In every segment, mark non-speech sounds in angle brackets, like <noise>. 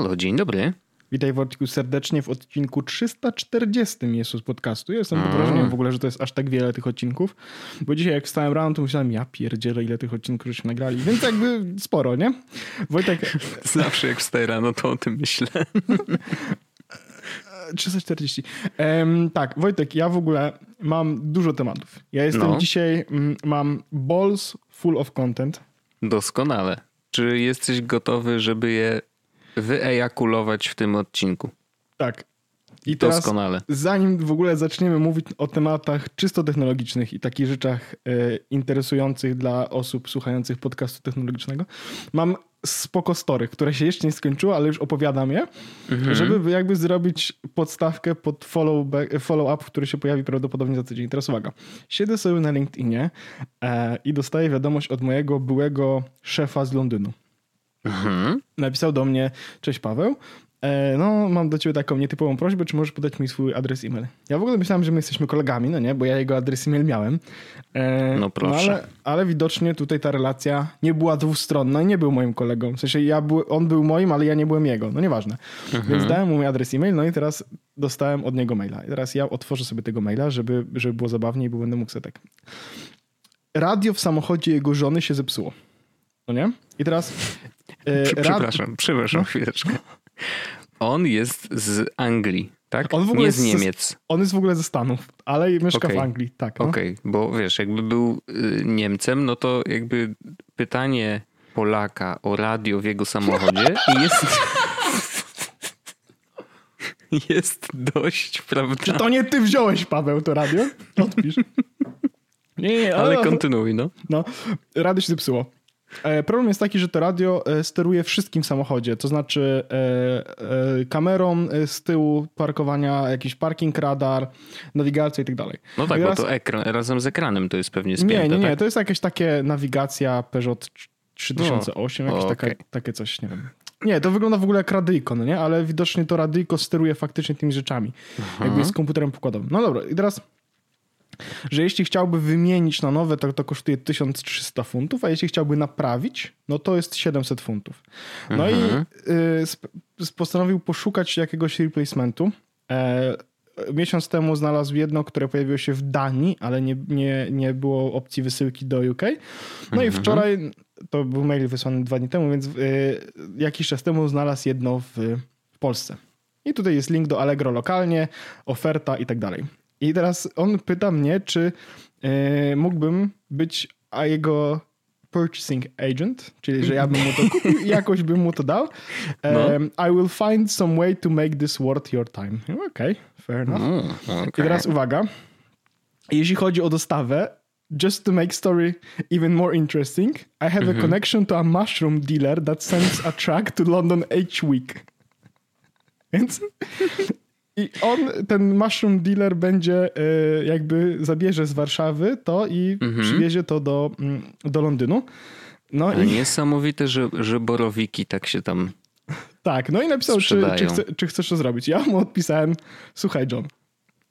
Halo, dzień dobry. Witaj Wojtku serdecznie w odcinku 340 Jezus Podcastu. Ja jestem pod wrażeniem w ogóle, że to jest aż tak wiele tych odcinków, bo dzisiaj jak wstałem rano, to myślałem, ja pierdzielę, ile tych odcinków żeśmy nagrali, więc jakby sporo, nie? Wojtek... <laughs> Zawsze jak wstaję rano, to o tym myślę. <laughs> 340. Um, tak, Wojtek, ja w ogóle mam dużo tematów. Ja jestem no. dzisiaj, mm, mam balls full of content. Doskonale. Czy jesteś gotowy, żeby je wyejakulować w tym odcinku? Tak. I teraz, Doskonale. zanim w ogóle zaczniemy mówić o tematach czysto technologicznych i takich rzeczach e, interesujących dla osób słuchających podcastu technologicznego, mam spoko story, które się jeszcze nie skończyło, ale już opowiadam je, mhm. żeby jakby zrobić podstawkę pod follow-up, follow który się pojawi prawdopodobnie za tydzień. Teraz uwaga, siedzę sobie na LinkedInie e, i dostaję wiadomość od mojego byłego szefa z Londynu. Mhm. Napisał do mnie, cześć Paweł, E, no, mam do ciebie taką nietypową prośbę, czy możesz podać mi swój adres e-mail? Ja w ogóle myślałem, że my jesteśmy kolegami, no nie, bo ja jego adres e-mail miałem. E, no proszę. No, ale, ale, widocznie tutaj ta relacja nie była dwustronna i nie był moim kolegą. W sensie ja był, on był moim, ale ja nie byłem jego. No nieważne. Mhm. Więc dałem mu mój adres e-mail, no i teraz dostałem od niego maila. I teraz ja otworzę sobie tego maila, żeby, żeby było zabawniej, bo będę mógł sobie tak. Radio w samochodzie jego żony się zepsuło. No nie? I teraz... E, przepraszam, rad... przepraszam no? chwileczkę. On jest z Anglii, tak? On w ogóle Nie z Niemiec. Z, on jest w ogóle ze Stanów, ale mieszka okay. w Anglii, tak. No. Okej, okay. bo wiesz, jakby był y, Niemcem, no to jakby pytanie Polaka o radio w jego samochodzie jest... <laughs> jest dość, prawda? Czy to nie ty wziąłeś, Paweł, to radio? Odpisz. Nie, nie, ale, ale kontynuuj, no. No, radio się zepsuło. E, problem jest taki, że to radio e, steruje wszystkim w samochodzie, to znaczy e, kamerą z tyłu parkowania, jakiś parking radar, nawigacja i tak dalej. No tak, bo to ekran, razem z ekranem to jest pewnie spięte, Nie, nie, nie, tak? to jest jakieś takie nawigacja Peugeot 3008, no, jakieś okay. takie, takie coś, nie wiem. Nie, to wygląda w ogóle jak radyjko, no nie? Ale widocznie to radyjko steruje faktycznie tymi rzeczami. Aha. Jakby z komputerem pokładowym. No dobra, i teraz że jeśli chciałby wymienić na nowe, to, to kosztuje 1300 funtów, a jeśli chciałby naprawić, no to jest 700 funtów. No mhm. i y, postanowił poszukać jakiegoś replacementu. E, miesiąc temu znalazł jedno, które pojawiło się w Danii, ale nie, nie, nie było opcji wysyłki do UK. No mhm. i wczoraj, to był mail wysłany dwa dni temu, więc y, jakiś czas temu znalazł jedno w, w Polsce. I tutaj jest link do Allegro lokalnie, oferta i tak dalej. I teraz on pyta mnie, czy e, mógłbym być a jego purchasing agent, czyli że ja bym mu to kupił i jakoś bym mu to dał. Um, I will find some way to make this worth your time. Okej, okay, fair enough. Mm, okay. I teraz uwaga. Jeśli chodzi o dostawę, just to make story even more interesting, I have mm -hmm. a mhm. connection to a mushroom dealer that sends a truck to London each week. Więc i on, ten mushroom dealer będzie e, jakby zabierze z Warszawy to i mhm. przywiezie to do, mm, do Londynu. No i... Niesamowite, że, że borowiki tak się tam Tak, no i napisał, czy, czy, chce, czy chcesz to zrobić. Ja mu odpisałem, słuchaj John,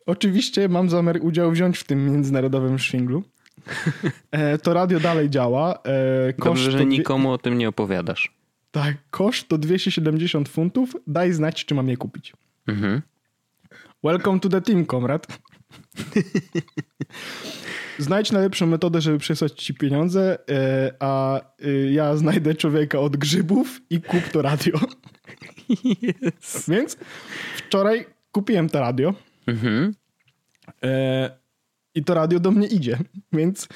oczywiście mam zamiar udział wziąć w tym międzynarodowym szwinglu. <laughs> E, to radio dalej działa. E, Dobrze, że nikomu o tym nie opowiadasz. Tak, koszt to 270 funtów. Daj znać, czy mam je kupić. Mhm. Welcome to the team, komrad. Znajdź najlepszą metodę, żeby przesłać ci pieniądze, e, a e, ja znajdę człowieka od grzybów i kup to radio. Yes. Więc wczoraj kupiłem to radio. Mhm. E, I to radio do mnie idzie. Więc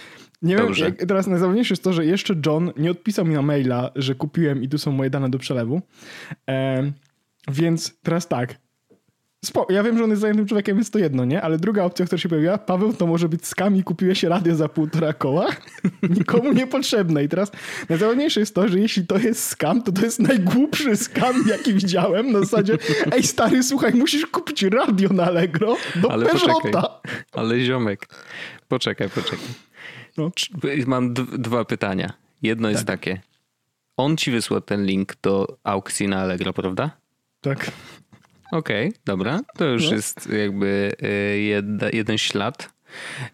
nie Dobrze. wiem, teraz najzabawniejsze jest to, że jeszcze John nie odpisał mi na maila, że kupiłem i tu są moje dane do przelewu. więc teraz tak, Spo, ja wiem, że on jest zajętym człowiekiem, jest to jedno, nie? Ale druga opcja, która się pojawiła, Paweł, to może być skam i kupiłeś radio za półtora koła. <laughs> Nikomu niepotrzebne. I teraz najzabawniejsze jest to, że jeśli to jest skam, to to jest najgłupszy skam, jaki widziałem. Na zasadzie, <laughs> ej stary, słuchaj, musisz kupić radio na Allegro do Ale Poczekaj. Ale ziomek, poczekaj, poczekaj. No. Mam dwa pytania. Jedno tak. jest takie. On ci wysłał ten link do aukcji na Allegro, prawda? Tak. Okej, okay, dobra. To już no. jest jakby e, jeden ślad.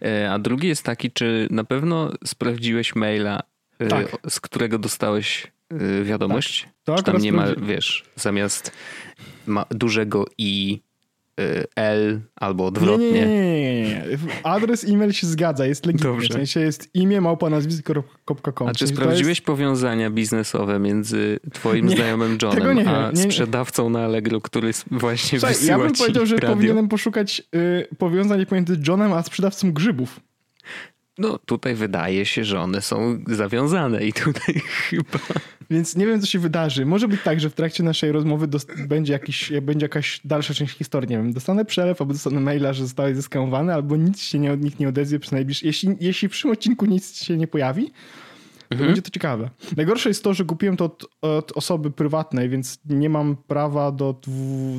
E, a drugi jest taki, czy na pewno sprawdziłeś maila, e, tak. z którego dostałeś wiadomość? Tak. Czy tam nie ma, wiesz, zamiast ma dużego i L albo odwrotnie. Nie, nie, nie, nie, Adres e-mail się zgadza, jest legitny. Dobrze. W sensie jest imię małpa nazwisko.com. A czy sprawdziłeś jest... powiązania biznesowe między twoim nie, znajomym Johnem nie, a sprzedawcą na Allegro, który właśnie Słuchaj, wysyła Ja bym powiedział, że radio? powinienem poszukać y, powiązań pomiędzy Johnem a sprzedawcą grzybów. No tutaj wydaje się, że one są zawiązane i tutaj <laughs> chyba... Więc nie wiem, co się wydarzy. Może być tak, że w trakcie naszej rozmowy będzie, jakiś, będzie jakaś dalsza część historii. Nie wiem, dostanę przelew, albo dostanę maila, że zostały zeskamowane, albo nic się nie, od nich nie odezwie przez najbliższy... Jeśli, jeśli w przyszłym odcinku nic się nie pojawi, to mhm. będzie to ciekawe. Najgorsze jest to, że kupiłem to od, od, osoby prywatnej, więc nie mam prawa do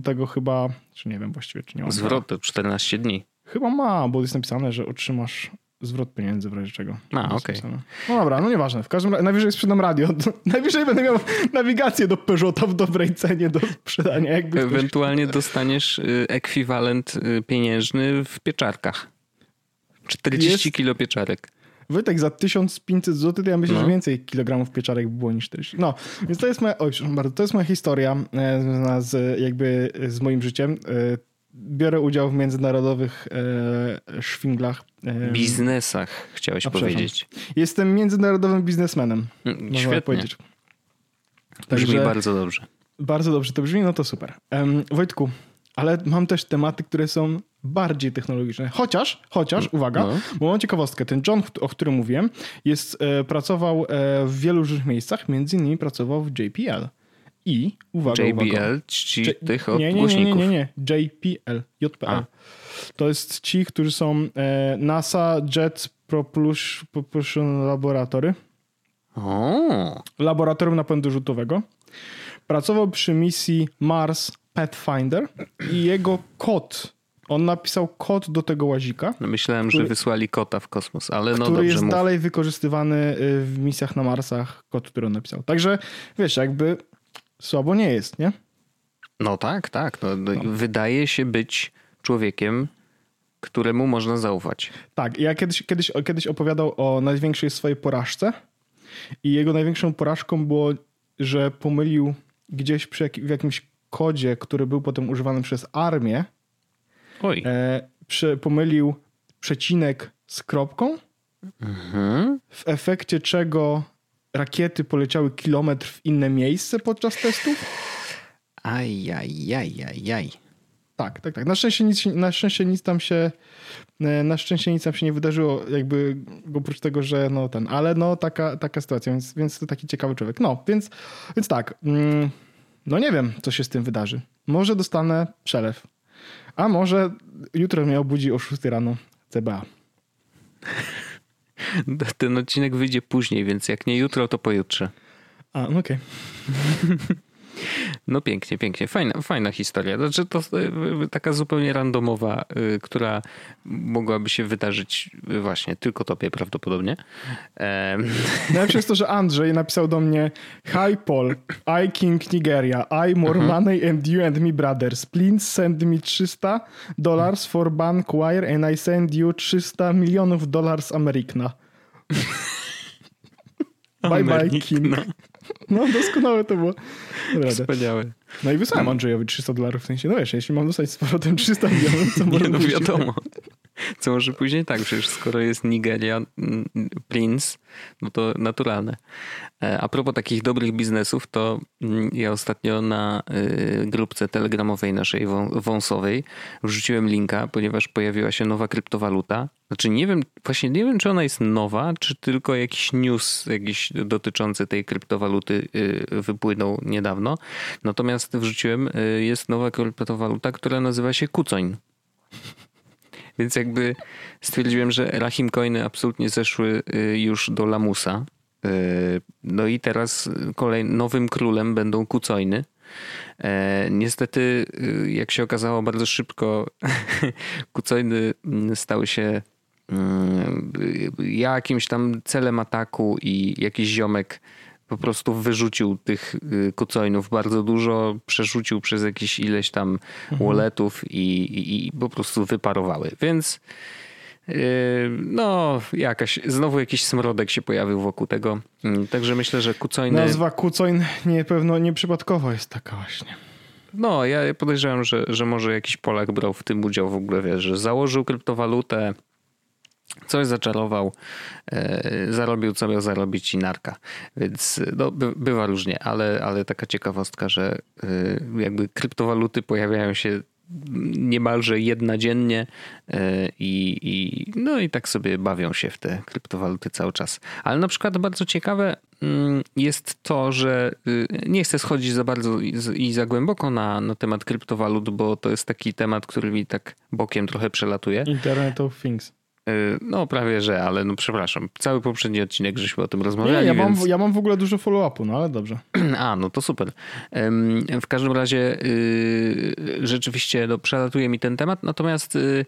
tego chyba, czy nie wiem właściwie, czy nie mam. Zwrotu 14 dni. Chyba ma, bo jest napisane, że otrzymasz zwrot pieniędzy w razie czego. A, okej. Okay. No dobra, no nieważne. W każdym razie najwyżej sprzedam radio. <laughs> Najwyżej będę miał nawigację do Peugeota w dobrej cenie do sprzedania. Jakby Ewentualnie ktoś... dostaniesz y, ekwiwalent y, pieniężny w pieczarkach. 40 Jest... kilo pieczarek. Wojtek, za 1500 zł to ja myślę, no. że więcej kilogramów pieczarek by było niż 40. No, więc to jest moja, oj, bardzo, to jest moja historia e, związana z, jakby z moim życiem. Biorę udział w międzynarodowych e, szwinglach. E, Biznesach, chciałeś A, powiedzieć. Jestem międzynarodowym biznesmenem. Mm, świetnie. Powiedzieć. Także, brzmi bardzo dobrze. Bardzo dobrze to brzmi, no to super. Um, Wojtku, ale mam też tematy, które są bardziej technologiczne. Chociaż, chociaż, no. uwaga, no. bo mam ciekawostkę. Ten John, o którym mówiłem, jest, e, pracował e, w wielu różnych miejscach, między innymi pracował w JPL. I uwaga, JBL, uwaga. ci J tych od nie, nie, nie, nie, nie, nie, JPL, JPL. A. To jest ci, którzy są e, NASA Jet Propulsion Laboratory. O. Laboratorium napędu rzutowego. Pracował przy misji Mars Pathfinder i jego kod on napisał kod do tego łazika. No myślałem, który, że wysłali kota w kosmos, ale no który dobrze jest mów. dalej wykorzystywany y, w misjach na Marsach, kod, który on napisał. Także wiesz, jakby słabo nie jest, nie? No tak, tak. No, no. Wydaje się być człowiekiem, któremu można zaufać. Tak, ja kiedyś, kiedyś, kiedyś opowiadał o największej swojej porażce i jego największą porażką było, że pomylił gdzieś przy jak, w jakimś kodzie, który był potem używany przez armię, Oj. E, prze, pomylił przecinek z kropką, mhm. w efekcie czego rakiety poleciały kilometr w inne miejsce podczas testów. Ajajajajaj. Tak, tak, tak. Na szczęście nic, na szczęście nic tam się e, na szczęście nic tam się nie wydarzyło, jakby oprócz tego, że no ten, ale no taka, taka sytuacja, więc, więc to taki ciekawy człowiek. No, więc, więc tak, mm, no nie wiem, co się z tym wydarzy. Może dostanę przelew, a może jutro mnie obudzi o 6 rano CBA. <laughs> <laughs> Ten odcinek wyjdzie później, więc jak nie jutro, to pojutrze. A, no okej. Okay. <laughs> No pięknie, pięknie. Fajna, fajna historia. Znaczy to y, taka zupełnie randomowa, y, która mogłaby się wydarzyć właśnie tylko tobie prawdopodobnie. Najlepsze jest to, że Andrzej napisał do mnie Hi Paul, I King Nigeria, I more uh-huh. money and you and me brothers. Please send me 300 dollars for bank wire and I send you 300 milionów dollars Amerikna. <laughs> bye bye King. <laughs> No, doskonałe to było. Dobra, Wspaniałe. No i wysłałem Andrzejowi 300 dolarów, w sensie, no wiesz, jeśli mam dostać z powrotem 300 milionów, to <laughs> może Nie, no wiadomo. Co może później tak, przecież skoro jest Nigeria, mm, Prince, no to naturalne. E, a propos takich dobrych biznesów, to mm, ja ostatnio na y, grupce telegramowej naszej wąsowej wrzuciłem linka, ponieważ pojawiła się nowa kryptowaluta. Znaczy nie wiem, właśnie nie wiem, czy ona jest nowa, czy tylko jakiś news jakiś dotyczący tej kryptowaluty y, wypłynął niedawno. Natomiast wrzuciłem, y, jest nowa kryptowaluta, która nazywa się Kucoin. Więc jakby stwierdziłem, że Rahim Coiny absolutnie zeszły y, już do lamusa. Y, no i teraz kolej, nowym królem będą kucoiny. E, niestety, y, jak się okazało bardzo szybko, <laughs> kucoiny mm, stały się mm, jakimś tam celem ataku i jakiś ziomek po prostu wyrzucił tych kucoinów bardzo dużo, przerzucił przez jakieś ileś tam mhm. walletów i, i, i po prostu wyparowały. Więc no, jakaś, znowu jakiś smrodek się pojawił wokół tego. Mm, także myślę, że kucoiny... Nazwa kucoin nie, pewno nieprzypadkowo jest taka właśnie. No, ja podejrzewam, że, że może jakiś Polak brał w tym udział w ogóle, wiesz, że założył kryptowalutę, coś zaczarował, e, zarobił co miał zarobić i narka. Więc no, by, bywa różnie, ale, ale taka ciekawostka, że e, jakby kryptowaluty pojawiają się niemalże jedna dziennie e, i, i, no i tak sobie bawią się w te kryptowaluty cały czas. Ale na przykład bardzo ciekawe mm, jest to, że y, nie chcę schodzić za bardzo i za głęboko na, na temat kryptowalut, bo to jest taki temat, który mi tak bokiem trochę przelatuje. Internet of Things. Y, no prawie, że, ale no przepraszam. Cały poprzedni odcinek żeśmy o tym rozmawiali. Nie, ja, więc... mam, ja mam w ogóle dużo follow-upu, no ale dobrze. <clears throat> A, no to super. W każdym razie y, rzeczywiście no, przelatuje mi ten temat, natomiast y,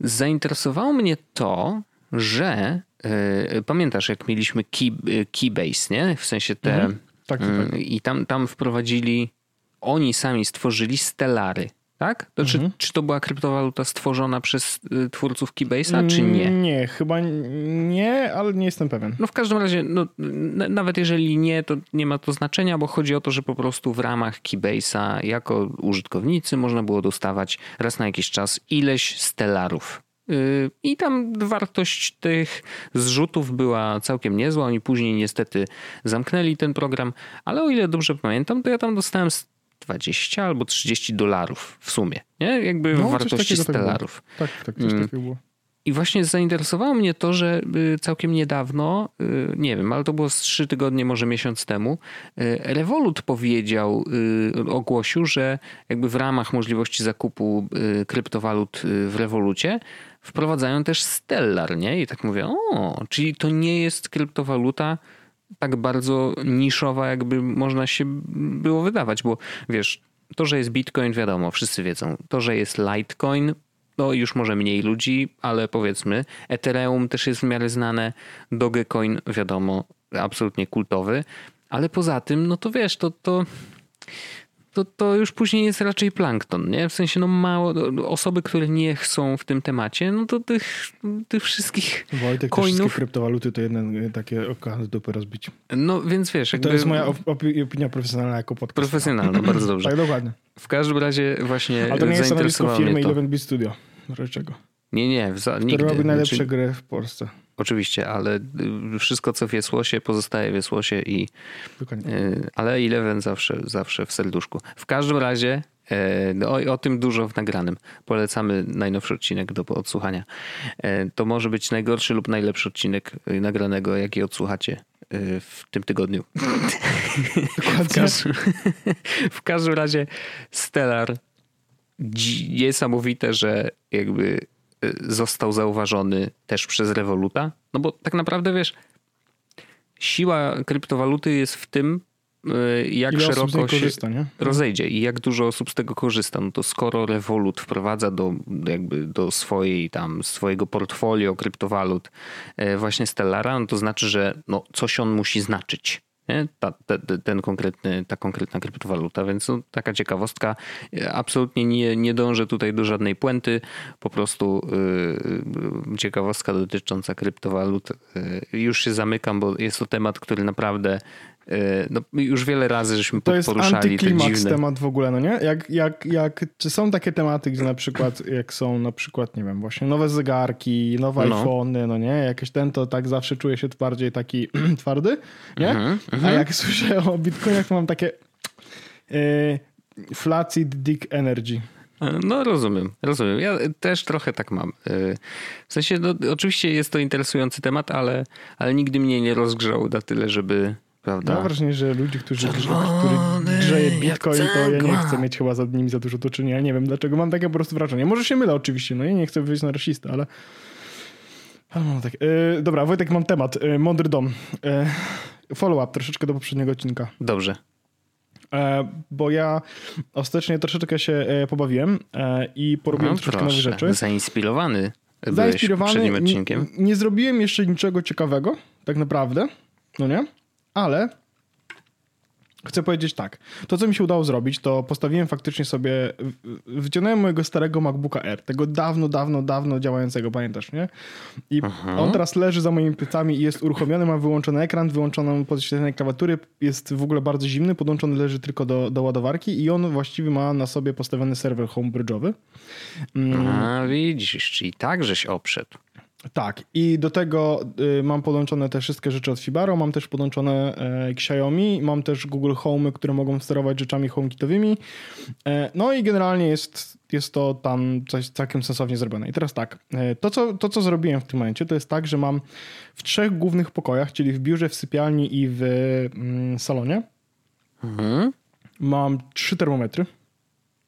zainteresowało mnie to, że pamiętasz jak mieliśmy key, Keybase, nie? W sensie te... Mhm. Tak, tak. I tam, tam wprowadzili, oni sami stworzyli Stellary tak? To mhm. czy, czy to była kryptowaluta stworzona przez y, twórców Keybase'a, czy nie? Nie, chyba nie, ale nie jestem pewien. No w każdym razie, no, nawet jeżeli nie, to nie ma to znaczenia, bo chodzi o to, że po prostu w ramach Keybase'a jako użytkownicy można było dostawać raz na jakiś czas ileś stellarów. Y, I tam wartość tych zrzutów była całkiem niezła. Oni później niestety zamknęli ten program, ale o ile dobrze pamiętam, to ja tam dostałem 20 albo 30 dolarów w sumie, nie? Jakby no, wartości stellarów. Tak, tak, coś mm. takiego było. I właśnie zainteresowało mnie to, że y, całkiem niedawno, y, nie wiem, ale to było z trzy tygodnie, może miesiąc temu, y, Revolut powiedział, ogłosił, że jakby w ramach możliwości zakupu kryptowalut w Revolucie wprowadzają też Stellar, nie? I tak mówię, o, czyli to nie jest kryptowaluta, tak bardzo niszowa, jakby można się było wydawać, bo wiesz, to, że jest Bitcoin, wiadomo, wszyscy wiedzą. To, że jest Litecoin, no już może mniej ludzi, ale powiedzmy, Ethereum też jest w miarę znane, Dogecoin, wiadomo, absolutnie kultowy, ale poza tym, no to wiesz, to, to to, to już później jest raczej plankton, nie? W sensie, no mało, osoby, które nie chcą w tym temacie, no to tych, tych wszystkich Wojtek, coinów... wszystkie kryptowaluty to jedne takie oko z dupy rozbić. No więc wiesz... Jakby... To jest moja opinia profesjonalna jako podcast. Profesjonalna, <clears throat> bardzo dobrze. tak, dokładnie. W każdym razie właśnie Ale to nie jest stanowisko firmy Eleven Beat Studio. Czego? Nie, nie, w za. Który robi najlepsze znaczy... gry w Polsce. Oczywiście, ale y, wszystko co w Jesłosie pozostaje w Jesłosie i y, ale Eleven zawsze, zawsze w serduszku. W każdym razie e, no, o, o tym dużo w nagranym. Polecamy najnowszy odcinek do odsłuchania. E, to może być najgorszy lub najlepszy odcinek y, nagranego, jaki odsłuchacie w tym tygodniu. w, każdym, <laughs> w każdym razie Stellar niesamowite, że jakby został zauważony też przez Revoluta? No bo tak naprawdę wiesz, siła kryptowaluty jest w tym, y, jak Ile szeroko się korzysta, rozejdzie i jak dużo osób z tego korzysta. No to skoro Revolut wprowadza do, jakby do swojej tam, swojego portfolio kryptowalut y, właśnie Stellara, no to znaczy, że no coś on musi znaczyć. Ta, ten konkretny, ta konkretna kryptowaluta, więc no, taka ciekawostka. Absolutnie nie, nie dążę tutaj do żadnej puenty, po prostu yy, ciekawostka dotycząca kryptowalut. Yy, już się zamykam, bo jest to temat, który naprawdę no, już wiele razy żeśmy to poruszali jest antyklimaks temat w ogóle, no nie? Jak, jak, jak, czy są takie tematy, gdzie na przykład, jak są na przykład, nie wiem, właśnie nowe zegarki, nowe no. iPhony, no nie? Jakieś ten, to tak zawsze czuję się bardziej taki <clears throat> twardy, nie? -hmm, A jak <laughs> słyszę o Bitcoinach, to mam takie yy, flaccid dick energy. E, no rozumiem, rozumiem. Ja też trochę tak mam. W sensie, no, oczywiście jest to interesujący temat, ale, ale nigdy mnie nie rozgrzał na tyle, żeby prawda? Mam wrażenie, że ludzi, którzy, którzy grzeje Bitcoin, to ja nie chcę mieć chyba za nimi za dużo do czynienia. Nie wiem dlaczego, mam takie po prostu wrażenie. Może się mylę oczywiście, no i nie chcę wyjść na rasistę, ale... ale mam tak. Yy, dobra, Wojtek, mam temat. Yy, mądry dom. Yy, follow-up troszeczkę do poprzedniego odcinka. Dobrze. Bo ja ostatecznie troszeczkę się pobawiłem i porobiłem no, troszeczkę nowych rzeczy. Zainspirowany. Zainspirowany. Nie, nie zrobiłem jeszcze niczego ciekawego, tak naprawdę. No nie? Ale Chcę powiedzieć tak. To, co mi się udało zrobić, to postawiłem faktycznie sobie, wyciągnąłem mojego starego MacBooka Air, tego dawno, dawno, dawno działającego, pamiętasz, nie? I Aha. on teraz leży za moimi plecami i jest uruchomiony, ma wyłączony ekran, wyłączoną podświetlenie klawiatury, jest w ogóle bardzo zimny, podłączony leży tylko do, do ładowarki i on właściwie ma na sobie postawiony serwer homebridge'owy. Mm. A, widzisz, czyli tak żeś oprzedł. Tak, i do tego y, mam podłączone te wszystkie rzeczy od Fibaro, mam też podłączone e, Xiaomi, mam też Google Home, które mogą sterować rzeczami HomeKitowymi. E, no i generalnie jest, jest to tam coś całkiem sensownie zrobione. I teraz tak, e, to co, to co zrobiłem w tym momencie, to jest tak, że mam w trzech głównych pokojach, czyli w biurze, w sypialni i w mm, salonie, mhm. mam trzy termometry.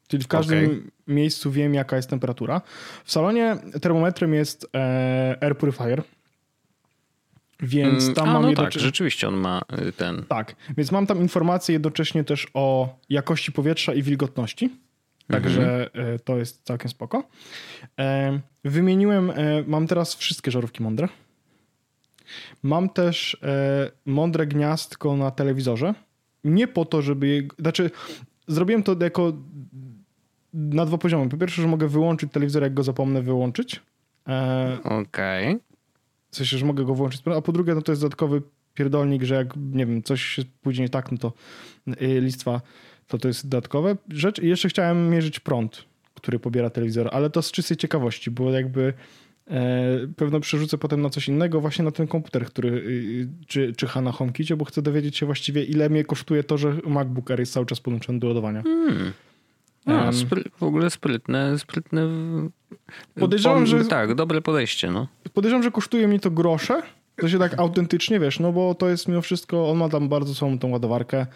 Czyli w każdym okay. Miejscu wiem, jaka jest temperatura. W salonie termometrem jest e, air purifier. Więc mm, tam A, mam no tak, rzeczywiście on ma y, ten. Tak, więc mam tam informacje jednocześnie też o jakości powietrza i wilgotności. Także mhm. to jest całkiem spoko. E, wymieniłem, e, mam teraz wszystkie żarówki mądre. Mam też mądre gniazdko na telewizorze. Nie po to, żeby. Znaczy, zrobiłem to jako na dwa poziomy. Po pierwsze, że mogę wyłączyć telewizor, jak go zapomnę wyłączyć. E, Okej. Okay. W sensie, że mogę go włączyć. A po drugie, no to jest dodatkowy pierdolnik, że jak, nie wiem, coś się później tak, no to y, listwa, to to jest dodatkowe rzecz. I jeszcze chciałem mierzyć prąd, który pobiera telewizor, ale to z czystej ciekawości, bo jakby e, pewno przerzucę potem na coś innego, właśnie na ten komputer, który y, czy, czyha na HomeKitie, bo chcę dowiedzieć się właściwie, ile mnie kosztuje to, że MacBook Air jest cały czas podłączony do ładowania. Hmm. No, w ogóle sprytne, sprytne. Podejrzewam, że. Tak, dobre podejście. No. Podejrzewam, że kosztuje mi to grosze. To się tak autentycznie wiesz, no bo to jest mimo wszystko. On ma tam bardzo słabą tą ładowarkę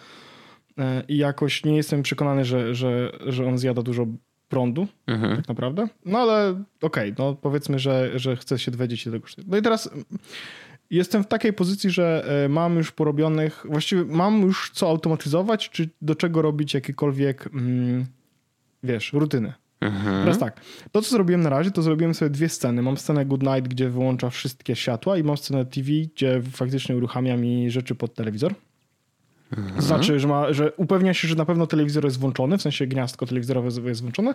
e, i jakoś nie jestem przekonany, że, że, że on zjada dużo prądu, mhm. tak naprawdę. No ale okej, okay, no powiedzmy, że, że chcę się dowiedzieć ile kosztuje. No i teraz jestem w takiej pozycji, że e, mam już porobionych, właściwie mam już co automatyzować, czy do czego robić jakiekolwiek. Mm, wiesz, rutyny. Mhm. Teraz tak, to co zrobiłem na razie, to zrobiłem sobie dwie sceny. Mam scenę Good Night, gdzie wyłącza wszystkie światła i mam scenę TV, gdzie faktycznie uruchamia mi rzeczy pod telewizor. Mhm. Znaczy, że, ma, że upewnia się, że na pewno telewizor jest włączony, w sensie gniazdko telewizorowe jest włączone.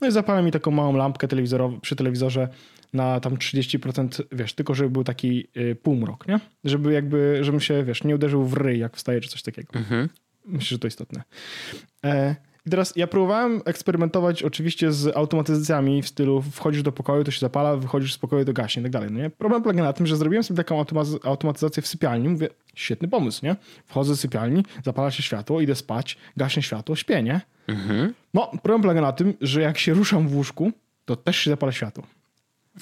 No i zapala mi taką małą lampkę telewizorową przy telewizorze na tam 30%, wiesz, tylko żeby był taki y, półmrok, nie? Żeby jakby, żebym się, wiesz, nie uderzył w ryj, jak wstaje, czy coś takiego. Mhm. Myślę, że to istotne. E, i teraz ja próbowałem eksperymentować oczywiście z automatyzacjami w stylu wchodzisz do pokoju, to się zapala, wychodzisz z pokoju, to gaśnie i tak dalej. No nie? Problem polega na tym, że zrobiłem sobie taką automatyzację w sypialni. Mówię, świetny pomysł, nie? Wchodzę do sypialni, zapala się światło, idę spać, gaśnie światło, śpię, nie? Mhm. No, problem polega na tym, że jak się ruszam w łóżku, to też się zapala światło.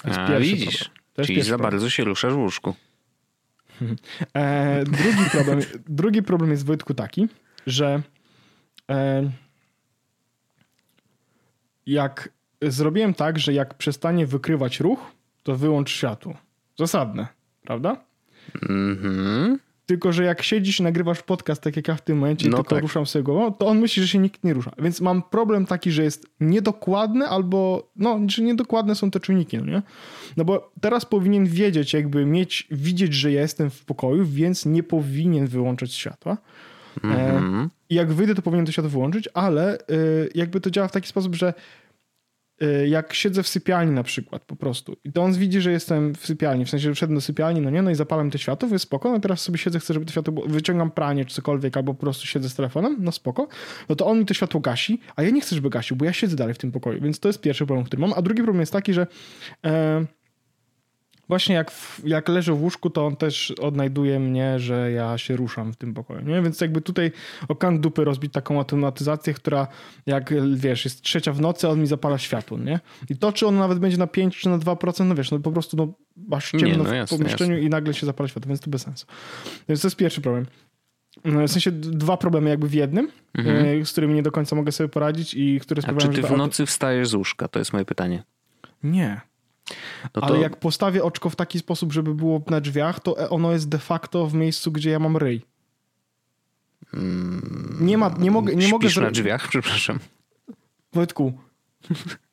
To jest A, pierwszy widzisz. Problem. To jest Czyli za problem. bardzo się ruszasz w łóżku. <laughs> E, drugi, problem, drugi problem jest, Wojtku, taki, że e, jak zrobiłem tak, że jak przestanie wykrywać ruch, to wyłącz światło. Zasadne, prawda? Mhm. Tylko, że jak siedzisz i nagrywasz podcast, tak jak ja w tym momencie, no tylko tak. ruszam sobie głową, to on myśli, że się nikt nie rusza. Więc mam problem taki, że jest niedokładny albo, no, że niedokładne są te czujniki, no nie? No bo teraz powinien wiedzieć, jakby mieć, widzieć, że ja jestem w pokoju, więc nie powinien wyłączać światła. Mm-hmm. E, jak wyjdę, to powinien to światło wyłączyć, ale e, jakby to działa w taki sposób, że e, jak siedzę w sypialni na przykład po prostu i to on widzi, że jestem w sypialni, w sensie, że wszedłem do sypialni, no nie, no i zapalam te światło, jest spoko, no teraz sobie siedzę, chcę, żeby to światło było, wyciągam pranie czy cokolwiek, albo po prostu siedzę z telefonem, no spoko, no to on mi to światło gasi, a ja nie chcę, żeby gasił, bo ja siedzę dalej w tym pokoju, więc to jest pierwszy problem, który mam, a drugi problem jest taki, że e, właśnie jak, jak leżę w łóżku, to on też odnajduje mnie, że ja się ruszam w tym pokoju. Nie? Więc jakby tutaj o kant dupy rozbić taką automatyzację, która jak wiesz, jest trzecia w nocy, a on mi zapala światło. Nie? I to, czy on nawet będzie na 5 czy na 2%, no wiesz, no po prostu no, masz ciemno nie, no jasne, w pomieszczeniu jasne. i nagle się zapala światło, więc to bez sensu. Więc to jest pierwszy problem. No, w sensie dwa problemy jakby w jednym, mhm. E, z którymi nie do końca mogę sobie poradzić i które sprawiają, A czy ty w nocy wstajesz z łóżka? To jest moje pytanie. Nie. No to... Ale jak postawię oczko w taki sposób, żeby było na drzwiach, to ono jest de facto w miejscu, gdzie ja mam ryj. Nie ma, nie mogę, nie mogę na drzwiach, <laughs> przepraszam. Wojtku,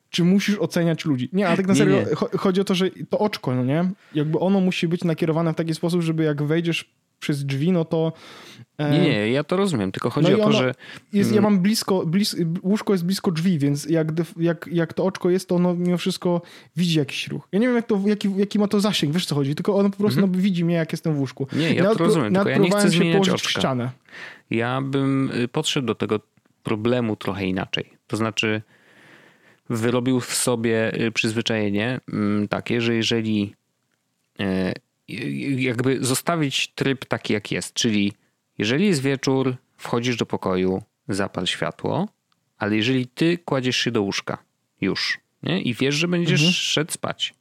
czy musisz oceniać ludzi? Nie, ale tak na serio, nie, nie. chodzi o to, że to oczko, no nie? Jakby ono musi być nakierowane w taki sposób, żeby jak wejdziesz przez drzwi, no to E, nie, nie, ja to rozumiem, tylko chodzi no o to, że... Jest, ja mm. mam blisko, blis, łóżko jest blisko drzwi, więc jak, jak, jak to oczko jest, to ono mimo wszystko widzi jakiś ruch. Ja nie wiem, jak to, jaki, jaki ma to zasięg, wiesz co chodzi, tylko ono po prostu mm -hmm. no, widzi mnie, jak jestem w łóżku. Nie, ja nawet, to rozumiem, tylko ja nie chcę zmieniać oczka. ścianę. Ja bym y, podszedł do tego problemu trochę inaczej. To znaczy wyrobił w sobie y, przyzwyczajenie mm, takie, że jeżeli e, jakby zostawić tryb taki, jak jest, czyli jeżeli jest wieczór, wchodzisz do pokoju, zapal światło, ale jeżeli ty kładziesz się do łóżka już nie? i wiesz, że będziesz mhm. szedł spać,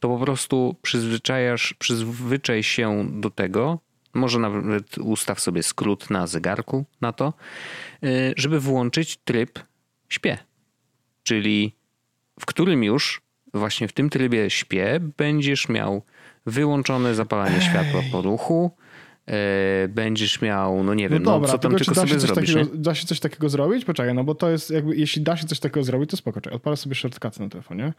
to po prostu przyzwyczajasz, przyzwyczaj się do tego, może nawet ustaw sobie skrót na zegarku na to, y, żeby włączyć tryb śpię. Czyli w którym już właśnie w tym trybie śpię będziesz miał wyłączone zapalanie Ej. światła po ruchu, E, będziesz miał, no nie wiem, no, dobra, no co tam tylko, tylko sobie zrobisz. Takiego, da się coś takiego zrobić? Poczekaj, no bo to jest jakby, jeśli da się coś takiego zrobić, to spoko. Czekaj, odpalę sobie shortcuts na telefonie.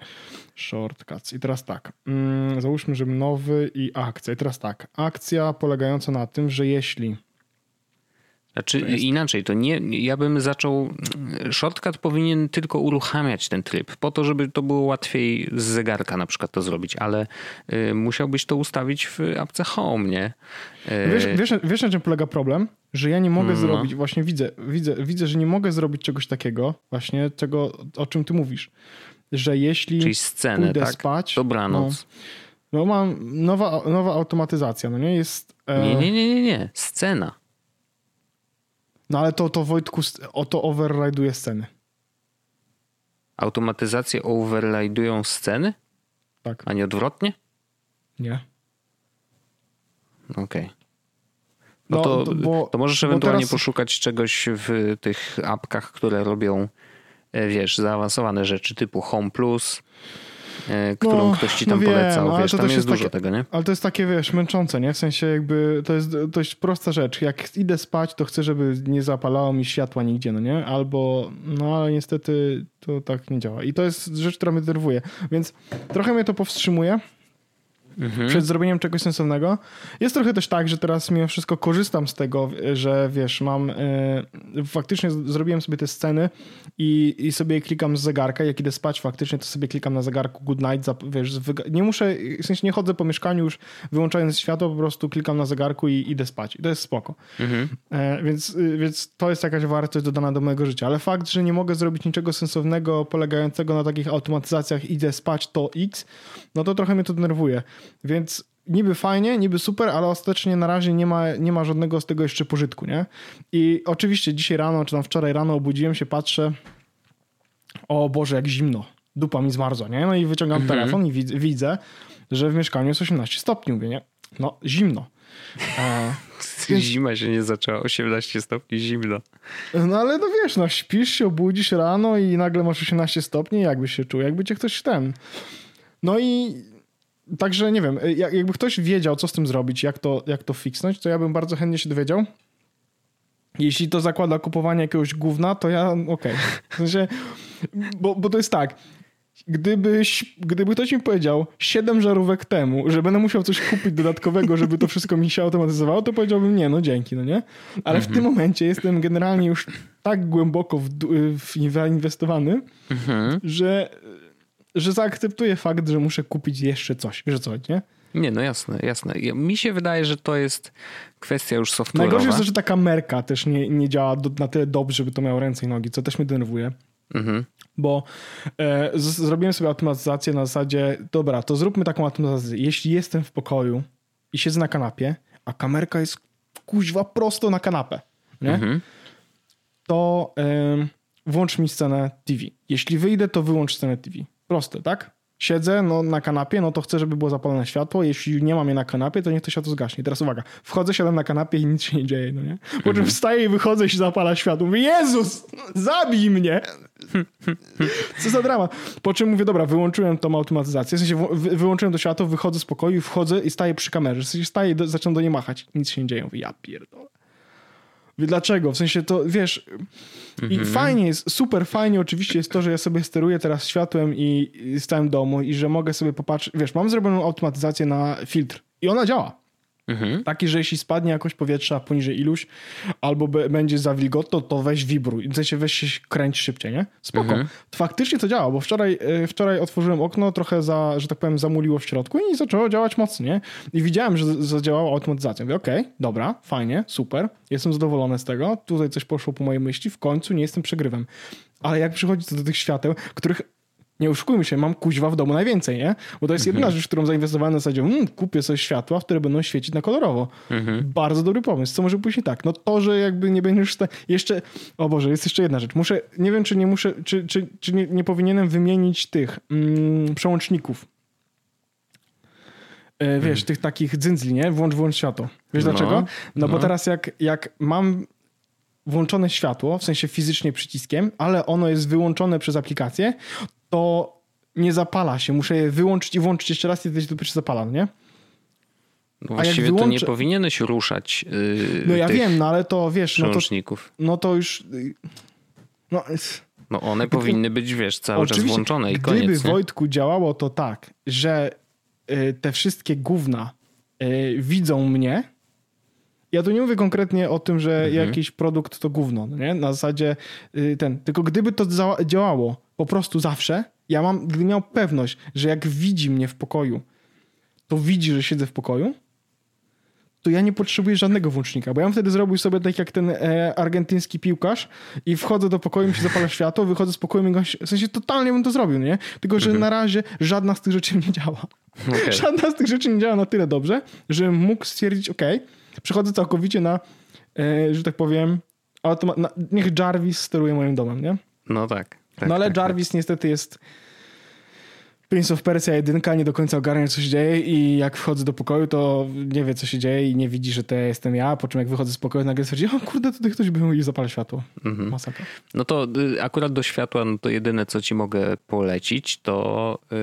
Shortcuts. I teraz tak, mm, załóżmy, że nowy i akcja. I teraz tak, akcja polegająca na tym, że jeśli znaczy to jest... inaczej, to nie, ja bym zaczął. Shortcut powinien tylko uruchamiać ten tryb, po to, żeby to było łatwiej z zegarka na przykład to zrobić, ale y, musiałbyś to ustawić w apce Home, nie? Y... Wiesz, wiesz, wiesz, na czym polega problem? Że ja nie mogę no. zrobić, właśnie widzę, widzę, widzę, że nie mogę zrobić czegoś takiego, właśnie tego, o czym ty mówisz. Że jeśli Czyli scenę, pójdę tak? spać. Dobranoc. No, no mam nowa, nowa automatyzacja, no nie jest. E... Nie, nie, nie, nie, nie. Scena. No ale to, to Wojtku, o to override'uje sceny. Automatyzacje override'ują sceny? Tak. A nie odwrotnie? Nie. Okej. Okay. No, no, to, bo, to możesz ewentualnie teraz... poszukać czegoś w tych apkach, które robią, e, wiesz, zaawansowane rzeczy typu Home Plus, którą no, ktoś ci tam no wiem, polecał. Wiesz, tam jest dużo takie, tego, nie? Ale to jest takie, wiesz, męczące, nie? W sensie jakby to jest dość prosta rzecz. Jak idę spać, to chcę, żeby nie zapalało mi światła nigdzie, no nie? Albo, no ale niestety to tak nie działa. I to jest rzecz, która mnie denerwuje. Więc trochę mnie to powstrzymuje mhm. przed zrobieniem czegoś sensownego. Jest trochę też tak, że teraz mimo wszystko korzystam z tego, że wiesz, mam e, faktycznie zrobiłem sobie te sceny i, i sobie klikam z zegarka, jak idę spać faktycznie, to sobie klikam na zegarku good night, wiesz, nie muszę, w sensie nie chodzę po mieszkaniu już wyłączając światło, po prostu klikam na zegarku i idę spać. I to jest spoko. Mhm. E, więc, więc to jest jakaś wartość dodana do mojego życia. Ale fakt, że nie mogę zrobić niczego sensownego polegającego na takich automatyzacjach idę spać to X, no to trochę mnie to denerwuje. Więc niby fajnie, niby super, ale ostatecznie na razie nie ma, nie ma żadnego z tego jeszcze pożytku, nie? I oczywiście dzisiaj rano, czy tam wczoraj rano obudziłem się, patrzę, o Boże, jak zimno, dupa mi zmarzła, nie? No i wyciągam mhm. telefon i widzę, widzę, że w mieszkaniu jest 18 stopni, mówię, nie? No, zimno. E, <laughs> Zima się nie zaczęła, 18 stopni zimno. No ale no wiesz, no śpisz się, obudzisz rano i nagle masz 18 stopni, jakbyś się czuł, jakby cię ktoś ten... No i Także nie wiem, jakby ktoś wiedział, co z tym zrobić, jak to, jak to fixnąć, to ja bym bardzo chętnie się dowiedział. Jeśli to zakłada kupowanie jakiegoś gówna, to ja okej. Okay. W sensie, bo, bo to jest tak. Gdybyś, gdyby ktoś mi powiedział 7 żarówek temu, że będę musiał coś kupić dodatkowego, żeby to wszystko mi się automatyzowało, to powiedziałbym nie, no dzięki, no nie? Ale w tym mhm. momencie jestem generalnie już tak głęboko w, w zainwestowany, mhm. że że zaakceptuję fakt, że muszę kupić jeszcze coś. Wiesz co, nie? Nie, no jasne, jasne. Mi się wydaje, że to jest kwestia już software'owa. Najgorsze jest to, że ta kamerka też nie, nie działa do, na tyle dobrze, żeby to miało ręce i nogi, co też mnie denerwuje. Mhm. Bo e, z, zrobiłem sobie automatyzację na zasadzie, dobra, to zróbmy taką automatyzację. Jeśli jestem w pokoju i siedzę na kanapie, a kamerka jest kuźwa prosto na kanapę, nie? Mhm. to e, włącz mi scenę TV. Jeśli wyjdę, to wyłącz scenę TV. Proste, tak? Siedzę no, na kanapie, no to chcę, żeby było zapalone światło. Jeśli nie mam je na kanapie, to niech to światło zgaśnie. Teraz uwaga, wchodzę, siadam na kanapie i nic się nie dzieje, no nie? Po czym mhm. wstaję i wychodzę i się zapala światło. Mówię, Jezus, zabij mnie! Co za drama. Po czym mówię, dobra, wyłączyłem tą automatyzację, w sensie wyłączyłem to światło, wychodzę z pokoju, wchodzę i staję przy kamerze. W sensie staję i zaczynam do niej machać. Nic się nie dzieje. Mówię, ja pierdolę. Dlaczego? W sensie to, wiesz, i mhm. fajnie jest, super fajnie oczywiście jest to, że ja sobie steruję teraz światłem i, i stałem domu i że mogę sobie popatrzeć, wiesz, mam zrobioną automatyzację na filtr i ona działa. Mhm. Taki, że jeśli spadnie jakość powietrza poniżej iluś, albo będzie za wilgotno, to weź wibruj. W sensie weź się kręć szybciej, nie? Spoko. Mhm. Faktycznie to działa, bo wczoraj, e, wczoraj otworzyłem okno, trochę za, że tak powiem, zamuliło w środku i zaczęło działać mocno, I widziałem, że zadziałała automatyzacja. Mówię, okej, okay, dobra, fajnie, super, jestem zadowolony z tego. Tutaj coś poszło po mojej myśli, w końcu nie jestem przegrywem. Ale jak przychodzi to do tych świateł, których nie oszukujmy się, mam kuźwa w domu najwięcej, nie? Bo to jest mhm. jedna rzecz, którą zainwestowałem na zasadzie, hmm, kupię sobie światła, które będą świecić na kolorowo. Mhm. Bardzo dobry pomysł. Co może pójść nie tak? No to, że jakby nie będziesz... Jeszcze... O Boże, jest jeszcze jedna rzecz. Muszę... Nie wiem, czy nie muszę... Czy, czy, czy nie, nie powinienem wymienić tych mm, przełączników. E, wiesz, mhm. tych takich dzyndzli, nie? Włącz, włącz światło. Wiesz no, dlaczego? No, no, bo teraz jak, jak mam włączone światło, w sensie fizycznie przyciskiem, ale ono jest wyłączone przez aplikację, to nie zapala się. Muszę je wyłączyć i włączyć jeszcze raz i wtedy dopiero się zapala, nie? No właściwie wyłączę... to nie powinieneś ruszać. Yy, no ja wiem, no ale to wiesz. No to, no to już. No, no one gdyby, powinny być, wiesz, cały czas włączone i koniec. Gdyby nie? Wojtku działało to tak, że y, te wszystkie gówna y, widzą mnie. Ja tu nie mówię konkretnie o tym, że mhm. jakiś produkt to gówno, no nie? Na zasadzie y, ten. Tylko gdyby to działało po prostu zawsze. Ja mam, gdy miał pewność, że jak widzi mnie w pokoju, to widzi, że siedzę w pokoju, to ja nie potrzebuję żadnego włącznika, bo ja bym wtedy zrobił sobie tak jak ten e, argentyński piłkarz i wchodzę do pokoju, mi się zapala światło, wychodzę z pokoju, mi w sensie totalnie bym to zrobił, nie? Tylko, że mhm. na razie żadna z tych rzeczy nie działa. Okay. <laughs> Żadna z tych rzeczy nie działa na tyle dobrze, że mógł stwierdzić, ok, przechodzę całkowicie na, e, że tak powiem, automa- na, niech Jarvis steruje moim domem, nie? No tak. Tak, no ale tak, Jarvis tak. niestety jest Prince of Persia 1 nie do końca ogarnia, co się dzieje i jak wchodzę do pokoju, to nie wie, co się dzieje i nie widzi, że to jestem ja, po czym jak wychodzę z pokoju, nagle stwierdzi, o kurde, tutaj ktoś był i zapala światło. Mhm. Masakra. No to y, akurat do światła, no to jedyne, co ci mogę polecić, to yy,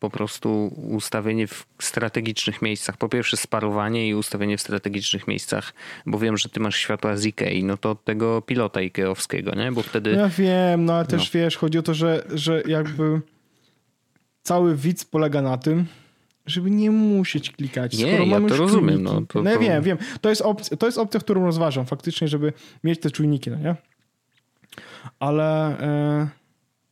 po prostu ustawienie w strategicznych miejscach. Po pierwsze sparowanie i ustawienie w strategicznych miejscach, bo wiem, że ty masz światła z Ikei, no to tego pilota Ikeowskiego, nie? Bo wtedy... Ja wiem, no ale też no. wiesz, chodzi o to, że, że jakby cały widz polega na tym, żeby nie musieć klikać. Nie, Skoro ja to rozumiem. No, to, no ja wiem, wiem. To jest, opcja, to jest opcja, którą rozważam faktycznie, żeby mieć te czujniki, no nie? Ale... E,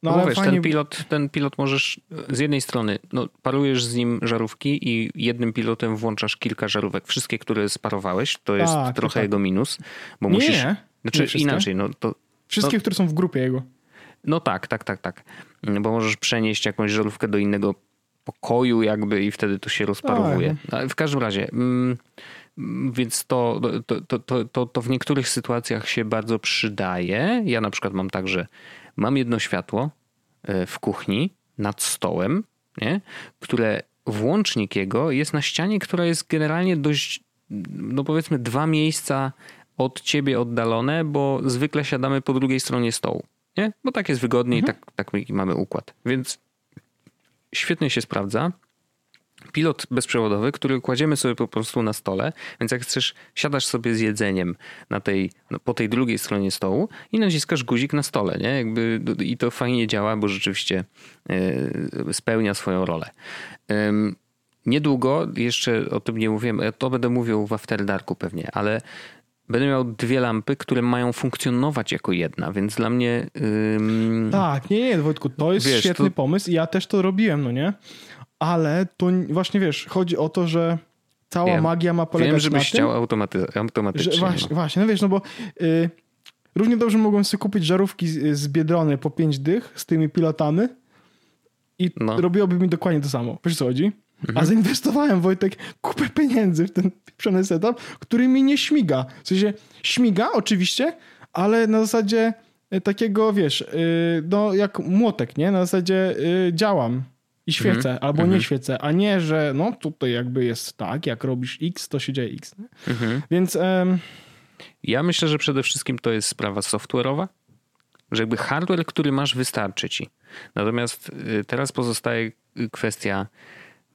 no, ale wiesz, fajnie... ten, pilot, ten pilot możesz z jednej strony, no, parujesz z nim żarówki i jednym pilotem włączasz kilka żarówek. Wszystkie, które sparowałeś, to jest tak, trochę tak. jego minus, bo nie, musisz... Nie, znaczy nie inaczej, no to... Wszystkie, które są w grupie jego. No tak, tak, tak, tak. Bo możesz przenieść jakąś żarówkę do innego pokoju jakby i wtedy to się rozparowuje. Tak. W każdym razie, mm, więc to, to, to, to, to w niektórych sytuacjach się bardzo przydaje. Ja na przykład mam tak, że mam jedno światło e, w kuchni nad stołem, nie? które włącznik jego jest na ścianie, która jest generalnie dość, no powiedzmy, dwa miejsca od ciebie oddalone, bo zwykle siadamy po drugiej stronie stołu. Nie? Bo tak jest wygodniej, mhm. tak, tak mamy układ. Więc świetnie się sprawdza. Pilot bezprzewodowy, który kładziemy sobie po prostu na stole, więc jak chcesz, siadasz sobie z jedzeniem na tej, no, po tej drugiej stronie stołu i naciskasz guzik na stole, nie? Jakby, I to fajnie działa, bo rzeczywiście yy, spełnia swoją rolę. Yy, niedługo, jeszcze o tym nie mówiłem, to będę mówił w After Darku pewnie, ale będę miał dwie lampy, które mają funkcjonować jako jedna, więc dla mnie... Ym... Tak, nie, nie, Wojtku, to jest wiesz, świetny to... pomysł i ja też to robiłem, no nie? Ale to właśnie, wiesz, chodzi o to, że cała Wiem. magia ma polegać Wiem, żebyś na chciał automaty automatycznie. Że, właśnie, no. właśnie, no wiesz, no bo y, równie dobrze mogłem sobie kupić żarówki z, z Biedrony po pięć dych z tymi pilotami i no. robiłoby mi dokładnie to samo. Wiesz co chodzi? Mhm. A zainwestowałem, Wojtek, kupę pieniędzy w ten pieprzony setup, który mi nie śmiga. W sensie śmiga oczywiście, ale na zasadzie e, takiego, wiesz, e, no jak młotek, nie? Na zasadzie e, działam i świecę, mhm. albo nie mhm. świecę, a nie, że no tutaj jakby jest tak, jak robisz X, to się dzieje X. Mhm. Więc... Um... Ja myślę, że przede wszystkim to jest sprawa software'owa, że jakby hardware, który masz, wystarczy ci. Natomiast teraz pozostaje kwestia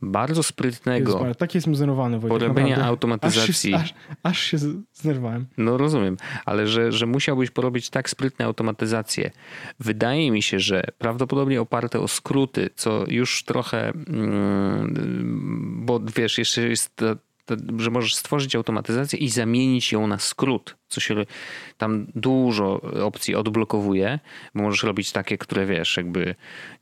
bardzo sprytnego. Jest, tak jestem zdenerwowany. Porobienia automatyzacji. Aż, aż, aż, się zdenerwowałem. No rozumiem, ale że, że musiałbyś porobić tak sprytne automatyzacje. Wydaje mi się, że prawdopodobnie oparte o skróty, co już trochę, mm, bo wiesz, jeszcze jest że możesz stworzyć automatyzację i zamienić ją na skrót, co się tam dużo opcji odblokowuje, bo możesz robić takie, które wiesz, jakby,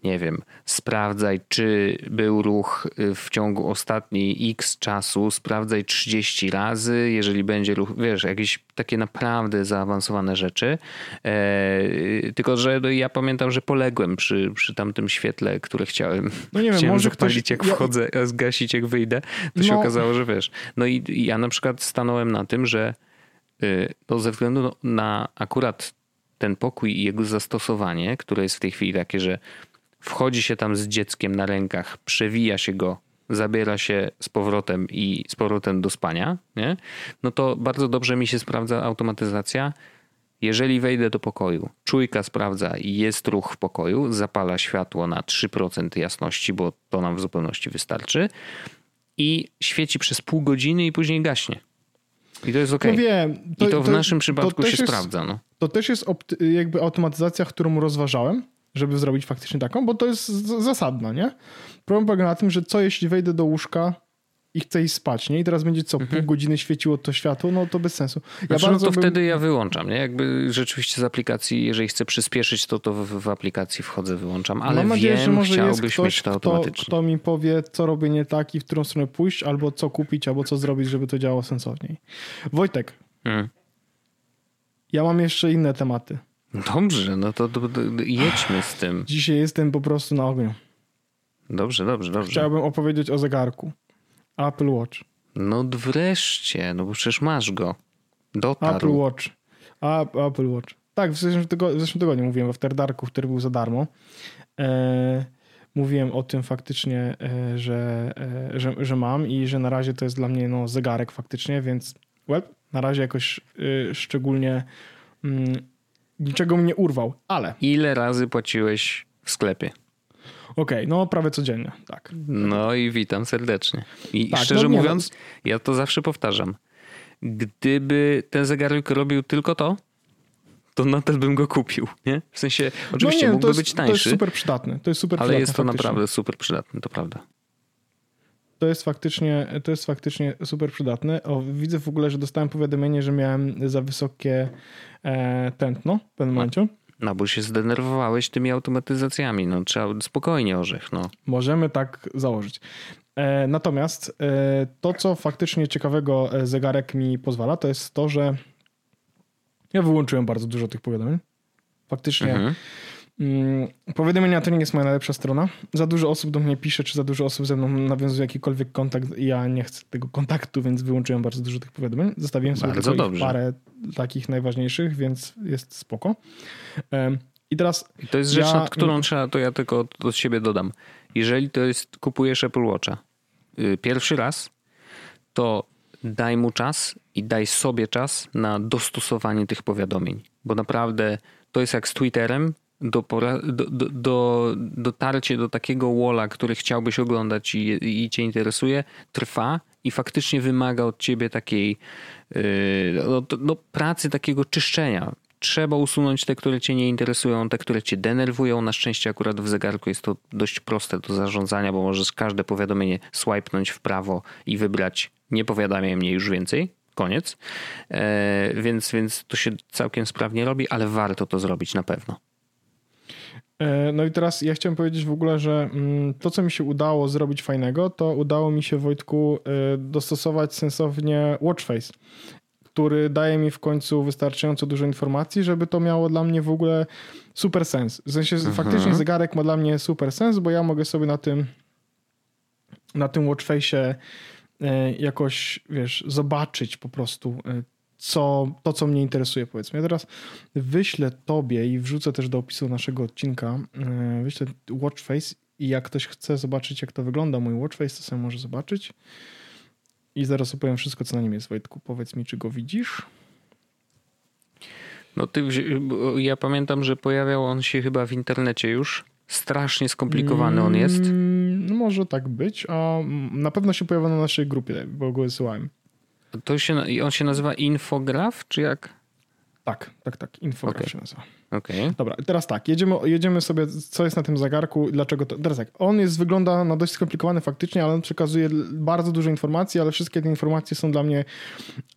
nie wiem, sprawdzaj, czy był ruch w ciągu ostatniej x czasu, sprawdzaj 30 razy, jeżeli będzie ruch, wiesz, jakieś takie naprawdę zaawansowane rzeczy. E, tylko, że ja pamiętam, że poległem przy, przy tamtym świetle, które chciałem. No nie wiem, chciałem może zapalić ktoś... jak wchodzę, a zgasić jak wyjdę. To no. się okazało, że wiesz. No i ja na przykład stanąłem na tym, że y, no ze względu na akurat ten pokój i jego zastosowanie, które jest w tej chwili takie, że wchodzi się tam z dzieckiem na rękach, przewija się go, zabiera się z powrotem i z powrotem do spania, nie? no to bardzo dobrze mi się sprawdza automatyzacja. Jeżeli wejdę do pokoju, czujka sprawdza i jest ruch w pokoju, zapala światło na 3% jasności, bo to nam w zupełności wystarczy i świeci przez pół godziny i później gaśnie. I to jest ok. No wiem, to, I to w to, naszym przypadku się jest, sprawdza. No. To też jest jakby automatyzacja, którą rozważałem, żeby zrobić faktycznie taką, bo to jest zasadna, nie? Problem polega na tym, że co jeśli wejdę do łóżka i chcę iść spać, nie? I teraz będzie co, mhm. pół godziny świeciło to światło, no to bez sensu. Ja znaczy, no to bym... wtedy ja wyłączam, nie? Jakby rzeczywiście z aplikacji, jeżeli chcę przyspieszyć, to to w, w aplikacji wchodzę, wyłączam, ale Mam nadzieję, wiem, że może chciałbyś jest ktoś, mieć to automatycznie. Kto, kto mi powie, co robię nie tak i w którą stronę pójść, albo co kupić, albo co zrobić, żeby to działało sensowniej. Wojtek, hmm. ja mam jeszcze inne tematy. Dobrze, no to, to, to jedźmy z tym. Dzisiaj jestem po prostu na ogniu. Dobrze, dobrze, dobrze. Chciałbym opowiedzieć o zegarku. Apple Watch. No wreszcie, no bo przecież masz go. Dotarł. Apple Watch. A, Apple Watch. Tak, w zeszłym, tygodniu, w zeszłym tygodniu mówiłem w After Darku, który był za darmo. E, mówiłem o tym faktycznie, e, że, e, że, że mam i że na razie to jest dla mnie no, zegarek faktycznie, więc well, na razie jakoś e, szczególnie mm, niczego mnie urwał, ale... Ile razy płaciłeś w sklepie? Okej, okay, no prawie codziennie, tak. No i witam serdecznie. I tak, szczerze no, mówiąc, no... ja to zawsze powtarzam. Gdyby ten zegarek robił tylko to, to nadal bym go kupił, nie? W sensie, oczywiście no nie, mógłby jest, być tańszy. To jest super przydatny, to jest super Ale przydatny, jest to faktycznie. naprawdę super przydatny, to prawda. To jest faktycznie, to jest faktycznie super przydatne. O, widzę w ogóle, że dostałem powiadomienie, że miałem za wysokie e, tętno w pewnym momencie. No bo się zdenerwowałeś tymi automatyzacjami. No trzeba spokojnie orzech. No. Możemy tak założyć. E, natomiast e, to, co faktycznie ciekawego e, zegarek mi pozwala, to jest to, że ja wyłączyłem bardzo dużo tych powiadomień. Faktycznie mhm. Mm, powiadomienia to nie jest moja najlepsza strona. Za dużo osób do mnie pisze, czy za dużo osób ze mną nawiązuje jakikolwiek kontakt. Ja nie chcę tego kontaktu, więc wyłączyłem bardzo dużo tych powiadomień. Zostawiłem sobie bardzo tylko parę takich najważniejszych, więc jest spoko. I teraz. I to jest rzecz, ja... nad którą trzeba, to ja tylko od siebie dodam. Jeżeli to jest, kupujesz Apple Watcha y, pierwszy raz, to daj mu czas i daj sobie czas na dostosowanie tych powiadomień. Bo naprawdę to jest jak z Twitterem do, do, do, do, dotarcie do takiego walla, który chciałbyś oglądać i, i cię interesuje, trwa i faktycznie wymaga od ciebie takiej yy, no, no, pracy, takiego czyszczenia. Trzeba usunąć te, które cię nie interesują, te, które cię denerwują. Na szczęście akurat w zegarku jest to dość proste do zarządzania, bo możesz każde powiadomienie swipenąć w prawo i wybrać nie powiadamiaj mnie już więcej, koniec. E, więc, więc to się całkiem sprawnie robi, ale warto to zrobić na pewno. E, no i teraz ja chciałem powiedzieć w ogóle, że mm, to, co mi się udało zrobić fajnego, to udało mi się, Wojtku, e, dostosować sensownie Watchface, który daje mi w końcu wystarczająco dużo informacji, żeby to miało dla mnie w ogóle super sens. W sensie mhm. faktycznie zegarek ma dla mnie super sens, bo ja mogę sobie na tym na tym Watchface'ie e, jakoś, wiesz, zobaczyć po prostu co, to, co mnie interesuje, powiedzmy. Ja teraz wyślę tobie i wrzucę też do opisu naszego odcinka, e, wyślę Watchface i jak ktoś chce zobaczyć, jak to wygląda mój Watchface, to sobie może zobaczyć. I zaraz opowiem wszystko, co na nim jest, Wojtku. Powiedz mi, czy go widzisz? No ty, ja pamiętam, że pojawiał on się chyba w internecie już. Strasznie skomplikowany on jest. Mm, no może tak być, a na pewno się pojawia na naszej grupie, bo go wysyłałem. To się, on się nazywa Infograf, czy jak? Tak, tak, tak. Infograf okay. się nazywa. Okay. Dobra, teraz tak, jedziemy, jedziemy sobie, co jest na tym zegarku, dlaczego to. Teraz tak, on jest, wygląda na dość skomplikowany faktycznie, ale on przekazuje bardzo dużo informacji, ale wszystkie te informacje są dla mnie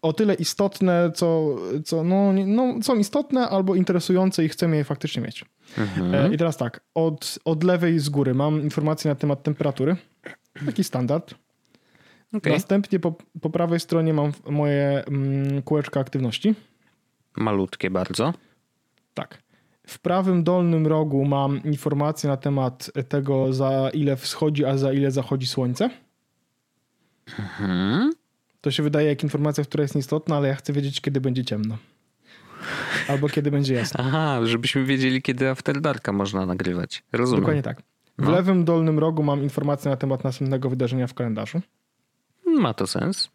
o tyle istotne, co, co no, no, są istotne albo interesujące i chcemy je faktycznie mieć. Mhm. E, I teraz tak, od, od lewej z góry mam informacje na temat temperatury, taki standard. Okay. Następnie po, po prawej stronie mam moje mm, kółeczka aktywności. Malutkie bardzo. Tak. W prawym dolnym rogu mam informację na temat tego, za ile wschodzi, a za ile zachodzi słońce. Mhm. To się wydaje jak informacja, która jest nieistotna, ale ja chcę wiedzieć, kiedy będzie ciemno. Albo kiedy będzie jasno. <laughs> Aha, żebyśmy wiedzieli, kiedy After Darka można nagrywać. Rozumiem. Dokładnie tak. W no. lewym dolnym rogu mam informację na temat następnego wydarzenia w kalendarzu. Ma to sens.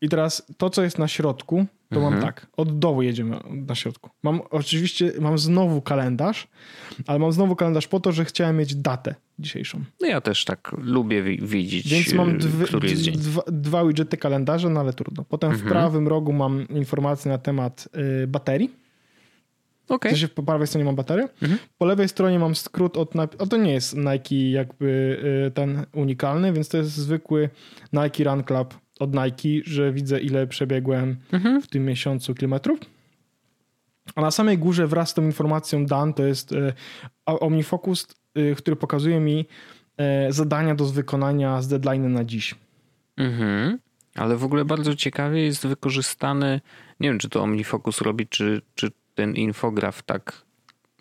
I teraz to, co jest na środku, to mhm. mam tak. Od dołu jedziemy na środku. Mam oczywiście, mam znowu kalendarz, ale mam znowu kalendarz po to, że chciałem mieć datę dzisiejszą. No ja też tak lubię widzieć, Więc mam dwie, który jest dzień. Dwa, dwa widgety kalendarza, no ale trudno. Potem mhm. w prawym rogu mam informacje na temat y, baterii. Okay. W sensie po prawej stronie mam baterię. Mhm. Po lewej stronie mam skrót od... O, to nie jest Nike jakby y, ten unikalny, więc to jest zwykły Nike Run Club od Nike, że widzę ile przebiegłem mhm. w tym miesiącu kilometrów. A na samej górze wraz z tą informacją Dan to jest y, OmniFocus, y, który pokazuje mi zadania do wykonania z deadline na dziś. Mhm. Ale w ogóle bardzo ciekawie jest wykorzystany, nie wiem czy to OmniFocus robi, czy, czy ten infograf tak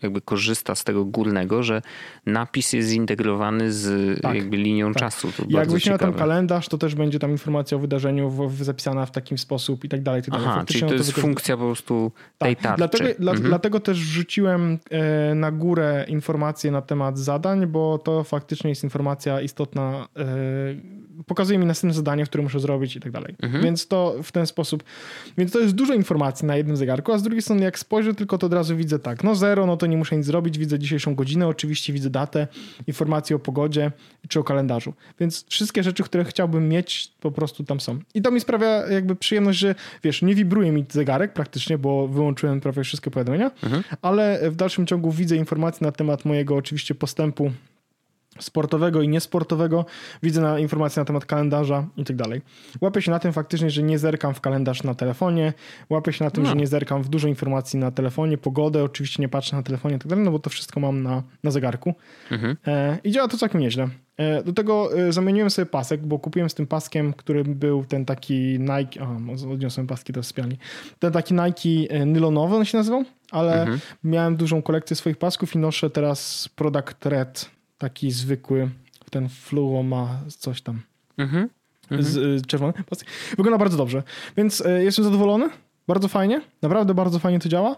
jakby korzysta z tego górnego, że napis jest zintegrowany z tak, jakby linią tak. czasu. To Jak wyślę tam kalendarz, to też będzie tam informacja o wydarzeniu w, w zapisana w takim sposób i tak dalej. Tak Aha, czyli to jest to funkcja po prostu tej tak. tarczy. Dlatego, mhm. dlatego też wrzuciłem e, na górę informacje na temat zadań, bo to faktycznie jest informacja istotna e, pokazuje mi następne zadanie, które muszę zrobić i tak dalej. Mhm. Więc to w ten sposób. Więc to jest dużo informacji na jednym zegarku, a z drugiej strony, jak spojrzę, tylko to od razu widzę tak. No zero, no to nie muszę nic zrobić. Widzę dzisiejszą godzinę, oczywiście widzę datę, informacje o pogodzie czy o kalendarzu. Więc wszystkie rzeczy, które chciałbym mieć, po prostu tam są. I to mi sprawia jakby przyjemność, że wiesz, nie wibruje mi zegarek praktycznie, bo wyłączyłem prawie wszystkie powiadomienia, mhm. ale w dalszym ciągu widzę informacje na temat mojego oczywiście postępu sportowego i niesportowego, widzę na informacje na temat kalendarza i tak dalej. Łapię się na tym faktycznie, że nie zerkam w kalendarz na telefonie, łapię się na tym, no. że nie zerkam w dużo informacji na telefonie, pogodę, oczywiście nie patrzę na telefonie i tak dalej, no bo to wszystko mam na, na zegarku. Mhm. E, I działa to całkiem nieźle. E, do tego e, zamieniłem sobie pasek, bo kupiłem z tym paskiem, który był ten taki Nike, a odniosłem paski do sypialni, ten taki Nike e, nylonowy on się nazywał, ale mhm. miałem dużą kolekcję swoich pasków i noszę teraz Product Red taki zwykły, ten fluo ma coś tam. Mhm. Z y, czerwonym. Wygląda bardzo dobrze. Więc y, jestem zadowolony. Bardzo fajnie, naprawdę bardzo fajnie to działa.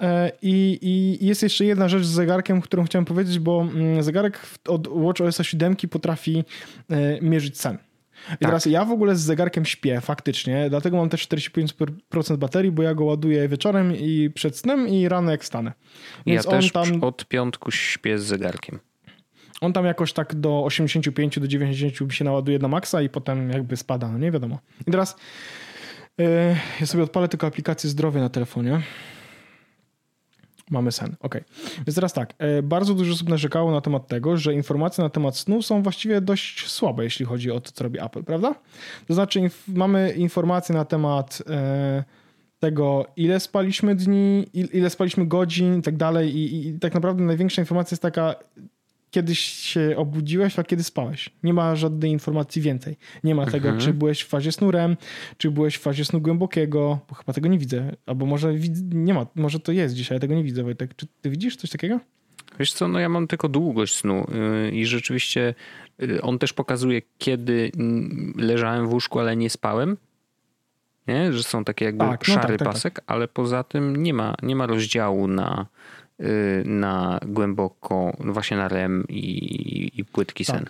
E, I, I, jest jeszcze jedna rzecz z zegarkiem, którą chciałem powiedzieć, bo mm, zegarek od WatchOS 7 potrafi e, mierzyć sen. I tak. teraz ja w ogóle z zegarkiem śpię faktycznie, dlatego mam też 45% baterii, bo ja go ładuję wieczorem i przed snem i rano jak stanę. Więc ja też tam... od piątku śpię z zegarkiem. On tam jakoś tak do 85 do 90 się naładuje na maksa i potem jakby spada, no nie wiadomo. I teraz yy, ja sobie odpalę tylko aplikację zdrowie na telefonie. Mamy sen, ok. Więc teraz tak, yy, bardzo dużo osób narzekało na temat tego, że informacje na temat snu są właściwie dość słabe, jeśli chodzi o to, co robi Apple, prawda? To znaczy inf mamy informacje na temat yy, tego, ile spaliśmy dni, ile spaliśmy godzin i tak dalej i tak naprawdę największa informacja jest taka, kiedyś się obudziłeś, a kiedy spałeś. Nie ma żadnej informacji więcej. Nie ma tego, mhm. czy byłeś w fazie snu REM, czy byłeś w fazie snu głębokiego, bo chyba tego nie widzę. Albo może nie ma, może to jest dzisiaj, ja tego nie widzę, Wojtek. Czy ty widzisz coś takiego? Wiesz co, no ja mam tylko długość snu y, i rzeczywiście y, on też pokazuje, kiedy mm, leżałem w łóżku, ale nie spałem. Nie? Że są takie jakby tak, no szary tak, tak, pasek, ale poza tym nie ma, nie ma rozdziału na na głęboko, no właśnie na REM i, i płytki tak. sen.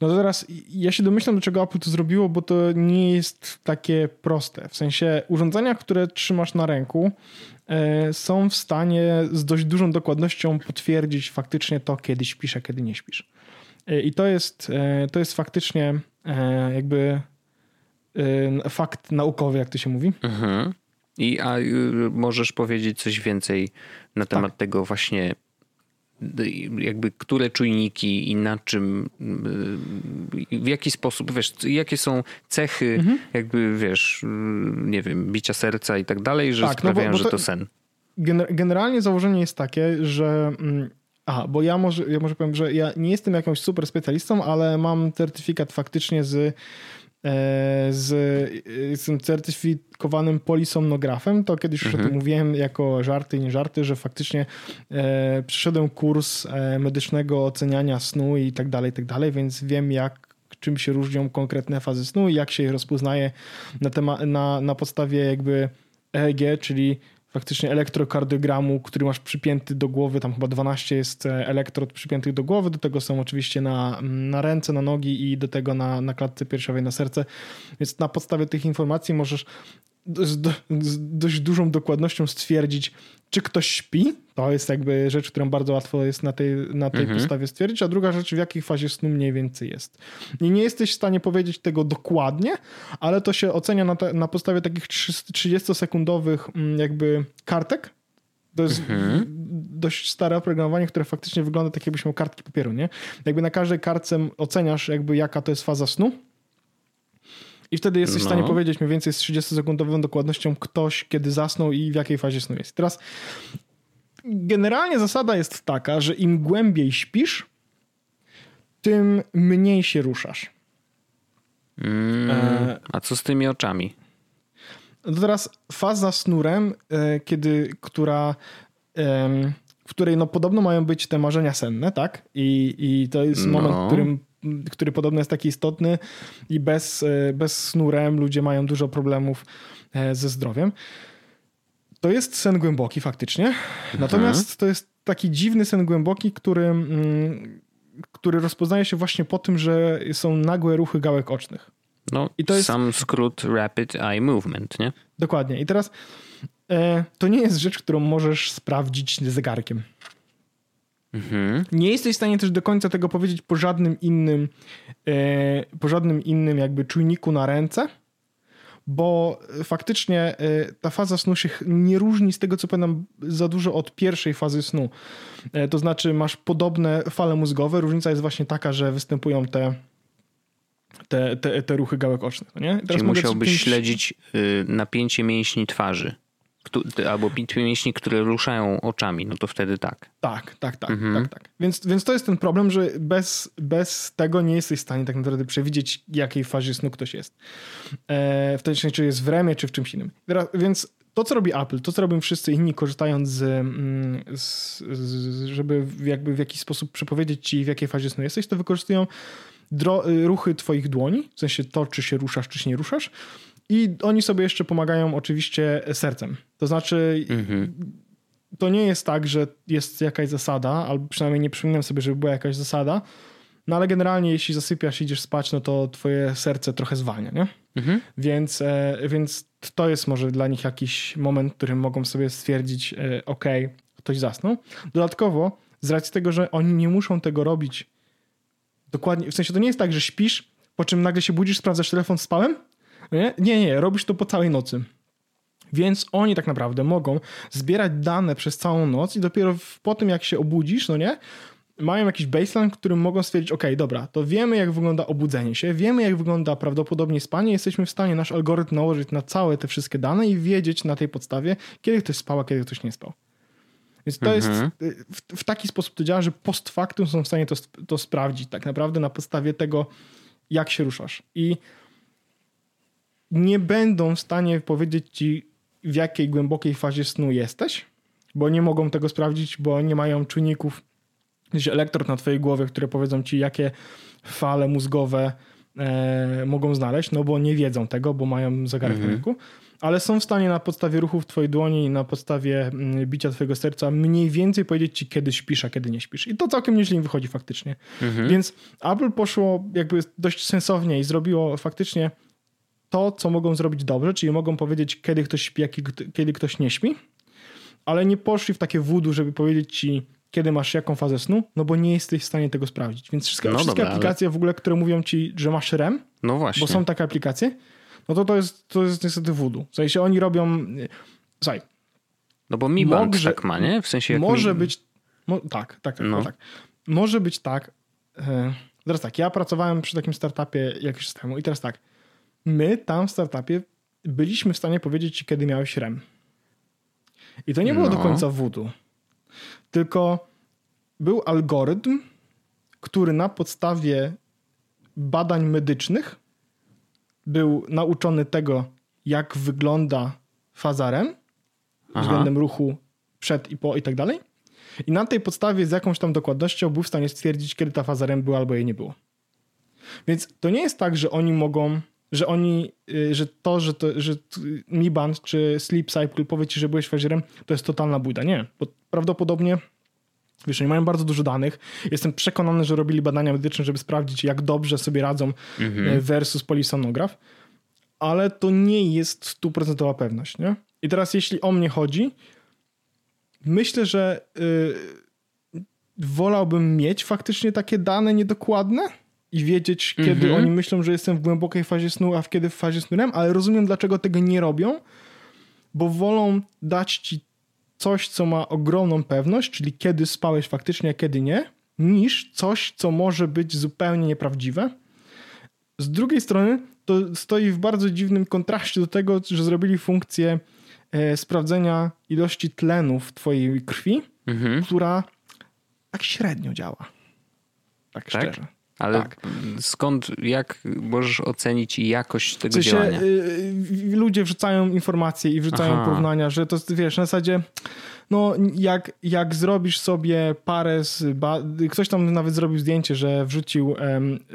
No to teraz ja się domyślam, do czego Apple to zrobiło, bo to nie jest takie proste. W sensie urządzenia, które trzymasz na ręku, e, są w stanie z dość dużą dokładnością potwierdzić faktycznie to, kiedy śpisz, a kiedy nie śpisz. E, I to jest, to jest faktycznie jakby fakt naukowy, jak to się mówi. Mhm. I a y, możesz powiedzieć coś więcej na temat tak. tego właśnie jakby które czujniki i na czym, w jaki sposób, wiesz, jakie są cechy, mhm. jakby, wiesz, nie wiem, bicia serca i tak dalej, że tak, sprawiają, no bo, bo to, że to sen. Generalnie założenie jest takie, że mm, Aha, bo ja może, ja może powiem, że ja nie jestem jakąś super specjalistą, ale mam certyfikat faktycznie z z, z tym certyfikowanym polisomnografem, to kiedyś już mhm. o tym mhm. mówiłem jako żarty i nie żarty, że faktycznie e, przyszedłem kurs e, medycznego oceniania snu i tak dalej, i tak dalej, więc wiem jak czym się różnią konkretne fazy snu i jak się je rozpoznaje na, tema- na, na podstawie jakby EEG, czyli faktycznie elektrokardiogramu, który masz przypięty do głowy, tam chyba 12 jest e, elektrod przypiętych do głowy, do tego są oczywiście na, na ręce, na nogi i do tego na, na klatce piersiowej, na serce. Więc na podstawie tych informacji możesz z, z dość dużą dokładnością stwierdzić, czy ktoś śpi. To jest jakby rzecz, którą bardzo łatwo jest na tej, na tej mhm. podstawie stwierdzić. A druga rzecz, w jakiej fazie snu mniej więcej jest. I nie jesteś w stanie powiedzieć tego dokładnie, ale to się ocenia na, na podstawie takich 30-sekundowych mm, jakby kartek. To jest mhm. dość stare oprogramowanie, które faktycznie wygląda tak, jakbyś miał kartki papieru, nie? Jakby na każdej kartce oceniasz jakby jaka to jest faza snu i wtedy jesteś no. w stanie no. powiedzieć mniej więcej z 30-sekundową dokładnością ktoś, kiedy zasnął i w jakiej fazie snu jest. Teraz generalnie zasada jest taka, że im głębiej śpisz, tym mniej się ruszasz. Mm, e... A co z tymi oczami? No teraz faza snurem, e, kiedy, która w której no podobno mają być te marzenia senne, tak? I, i to jest no. moment, w którym który podobno jest taki istotny i bez, e, bez snu REM ludzie mają dużo problemów e, ze zdrowiem. To jest sen głęboki faktycznie, mhm. natomiast to jest taki dziwny sen głęboki, który, mm, który rozpoznaje się właśnie po tym, że są nagłe ruchy gałek ocznych. No, I to jest sam skrót rapid eye movement, nie? Dokładnie. I teraz e, to nie jest rzecz, którą możesz sprawdzić zegarkiem. Mhm. Nie jesteś w stanie też do końca tego powiedzieć po żadnym innym, e, po żadnym innym jakby czujniku na ręce, bo faktycznie e, ta faza snu się nie różni z tego, co pamiętam, za dużo od pierwszej fazy snu. E, to znaczy masz podobne fale mózgowe, różnica jest właśnie taka, że występują te te, te, te ruchy gałek ocznych. No nie? Teraz Czyli musiałbyś śledzić y, napięcie mięśni twarzy albo mięśni, które ruszają oczami, no to wtedy tak. Tak, tak, tak, mhm. tak, tak. Więc, więc to jest ten problem, że bez, bez tego nie jesteś w stanie tak naprawdę przewidzieć, jakiej fazie snu ktoś jest. E, w tej czy jest w remie, czy w czymś innym. Teraz, więc to, co robi Apple, to, co robią wszyscy inni, korzystając z, mm, z, z żeby jakby w jakiś sposób przepowiedzieć ci, w jakiej fazie snu jesteś, to wykorzystują ruchy twoich dłoni, w sensie to, czy się ruszasz, czy się nie ruszasz, i oni sobie jeszcze pomagają oczywiście sercem. To znaczy, mhm. to nie jest tak, że jest jakaś zasada, albo przynajmniej nie przypominam sobie, żeby była jakaś zasada, no ale generalnie jeśli zasypiasz i idziesz spać, no to twoje serce trochę zwalnia, nie? Mhm. Więc, e, więc to jest może dla nich jakiś moment, w którym mogą sobie stwierdzić, e, ok, ktoś zasnął. Dodatkowo, z racji tego, że oni nie muszą tego robić dokładnie, w sensie to nie jest tak, że śpisz, po czym nagle się budzisz, sprawdzasz telefon, spałem, nie? nie, nie, robisz to po całej nocy. Więc oni tak naprawdę mogą zbierać dane przez całą noc i dopiero po tym, jak się obudzisz, no nie, mają jakiś baseline, którym mogą stwierdzić, ok, dobra, to wiemy, jak wygląda obudzenie się, wiemy, jak wygląda prawdopodobnie spanie, jesteśmy w stanie nasz algorytm nałożyć na całe te wszystkie dane i wiedzieć na tej podstawie, kiedy ktoś spał, a kiedy ktoś nie spał. Więc to mhm. jest, y, w, w, taki sposób to działa, że post factum są w stanie to, to sprawdzić tak naprawdę na podstawie tego, jak się ruszasz. I nie będą w stanie powiedzieć ci, w jakiej głębokiej fazie snu jesteś, bo nie mogą tego sprawdzić, bo nie mają czynników, elektrod na twojej głowie, które powiedzą ci, jakie fale mózgowe e, mogą znaleźć, no bo nie wiedzą tego, bo mają zegarek mhm. w ręku, ale są w stanie na podstawie ruchów twojej dłoni i na podstawie mm, bicia twojego serca mniej więcej powiedzieć ci, kiedy śpisz, a kiedy nie śpisz. I to całkiem nieźle im wychodzi faktycznie. Mhm. Więc Apple poszło jakby dość sensownie i zrobiło faktycznie to, co mogą zrobić dobrze, czyli mogą powiedzieć, kiedy ktoś śpi, kiedy ktoś nie śpi, ale nie poszli w takie wudu, żeby powiedzieć ci, kiedy masz jaką fazę snu, no bo nie jesteś w stanie tego sprawdzić. Więc wszystkie, no wszystkie dobra, aplikacje ale... w ogóle, które mówią ci, że masz REM, no właśnie. bo są takie aplikacje, no to to jest, to jest niestety voodoo. W sensie oni robią... Słuchaj. No bo Mi Band może, tak ma, nie? W sensie Może mi... być... Mo, tak, tak, tak, no. tak. Może być tak... E, teraz tak, ja pracowałem przy takim startupie jakiś czas temu i teraz tak. My tam w startupie byliśmy w stanie powiedzieć ci, kiedy miałeś REM. I to nie było no. do końca voodoo. Tylko był algorytm, który na podstawie badań medycznych był nauczony tego, jak wygląda faza REM Aha. względem ruchu przed i po i tak dalej. I na tej podstawie z jakąś tam dokładnością był w stanie stwierdzić, kiedy ta faza REM była albo jej nie było. Więc to nie jest tak, że oni mogą, że oni, y, że to, że, to, że Mi Band czy Sleep Cycle powie ci, że byłeś w fazie REM, to jest totalna bójda. Nie, bo prawdopodobnie Wiesz, oni mają bardzo dużo danych. Jestem przekonany, że robili badania medyczne, żeby sprawdzić, jak dobrze sobie radzą mhm. E, versus polisonograf, ale to nie jest stuprocentowa pewność. Nie? I teraz, jeśli o mnie chodzi, myślę, że yy, wolałbym mieć faktycznie takie dane niedokładne i wiedzieć, kiedy mhm. oni myślą, że jestem w głębokiej fazie snu, a w kiedy w fazie snu REM, ale rozumiem, dlaczego tego nie robią, bo wolą dać ci coś, co ma ogromną pewność, czyli kiedy spałeś faktycznie, a kiedy nie, niż coś, co może być zupełnie nieprawdziwe. Z drugiej strony, to stoi w bardzo dziwnym kontraście do tego, że zrobili funkcję e, sprawdzenia ilości tlenu w twojej krwi, mhm. która tak średnio działa. Tak, tak? szczerze. Ale tak. skąd, jak możesz ocenić jakość tego w sensie, działania? Y, ludzie wrzucają informacje i wrzucają Aha. porównania, że to wiesz, na zasadzie no jak, jak zrobisz sobie parę z ktoś tam nawet zrobił zdjęcie, że wrzucił,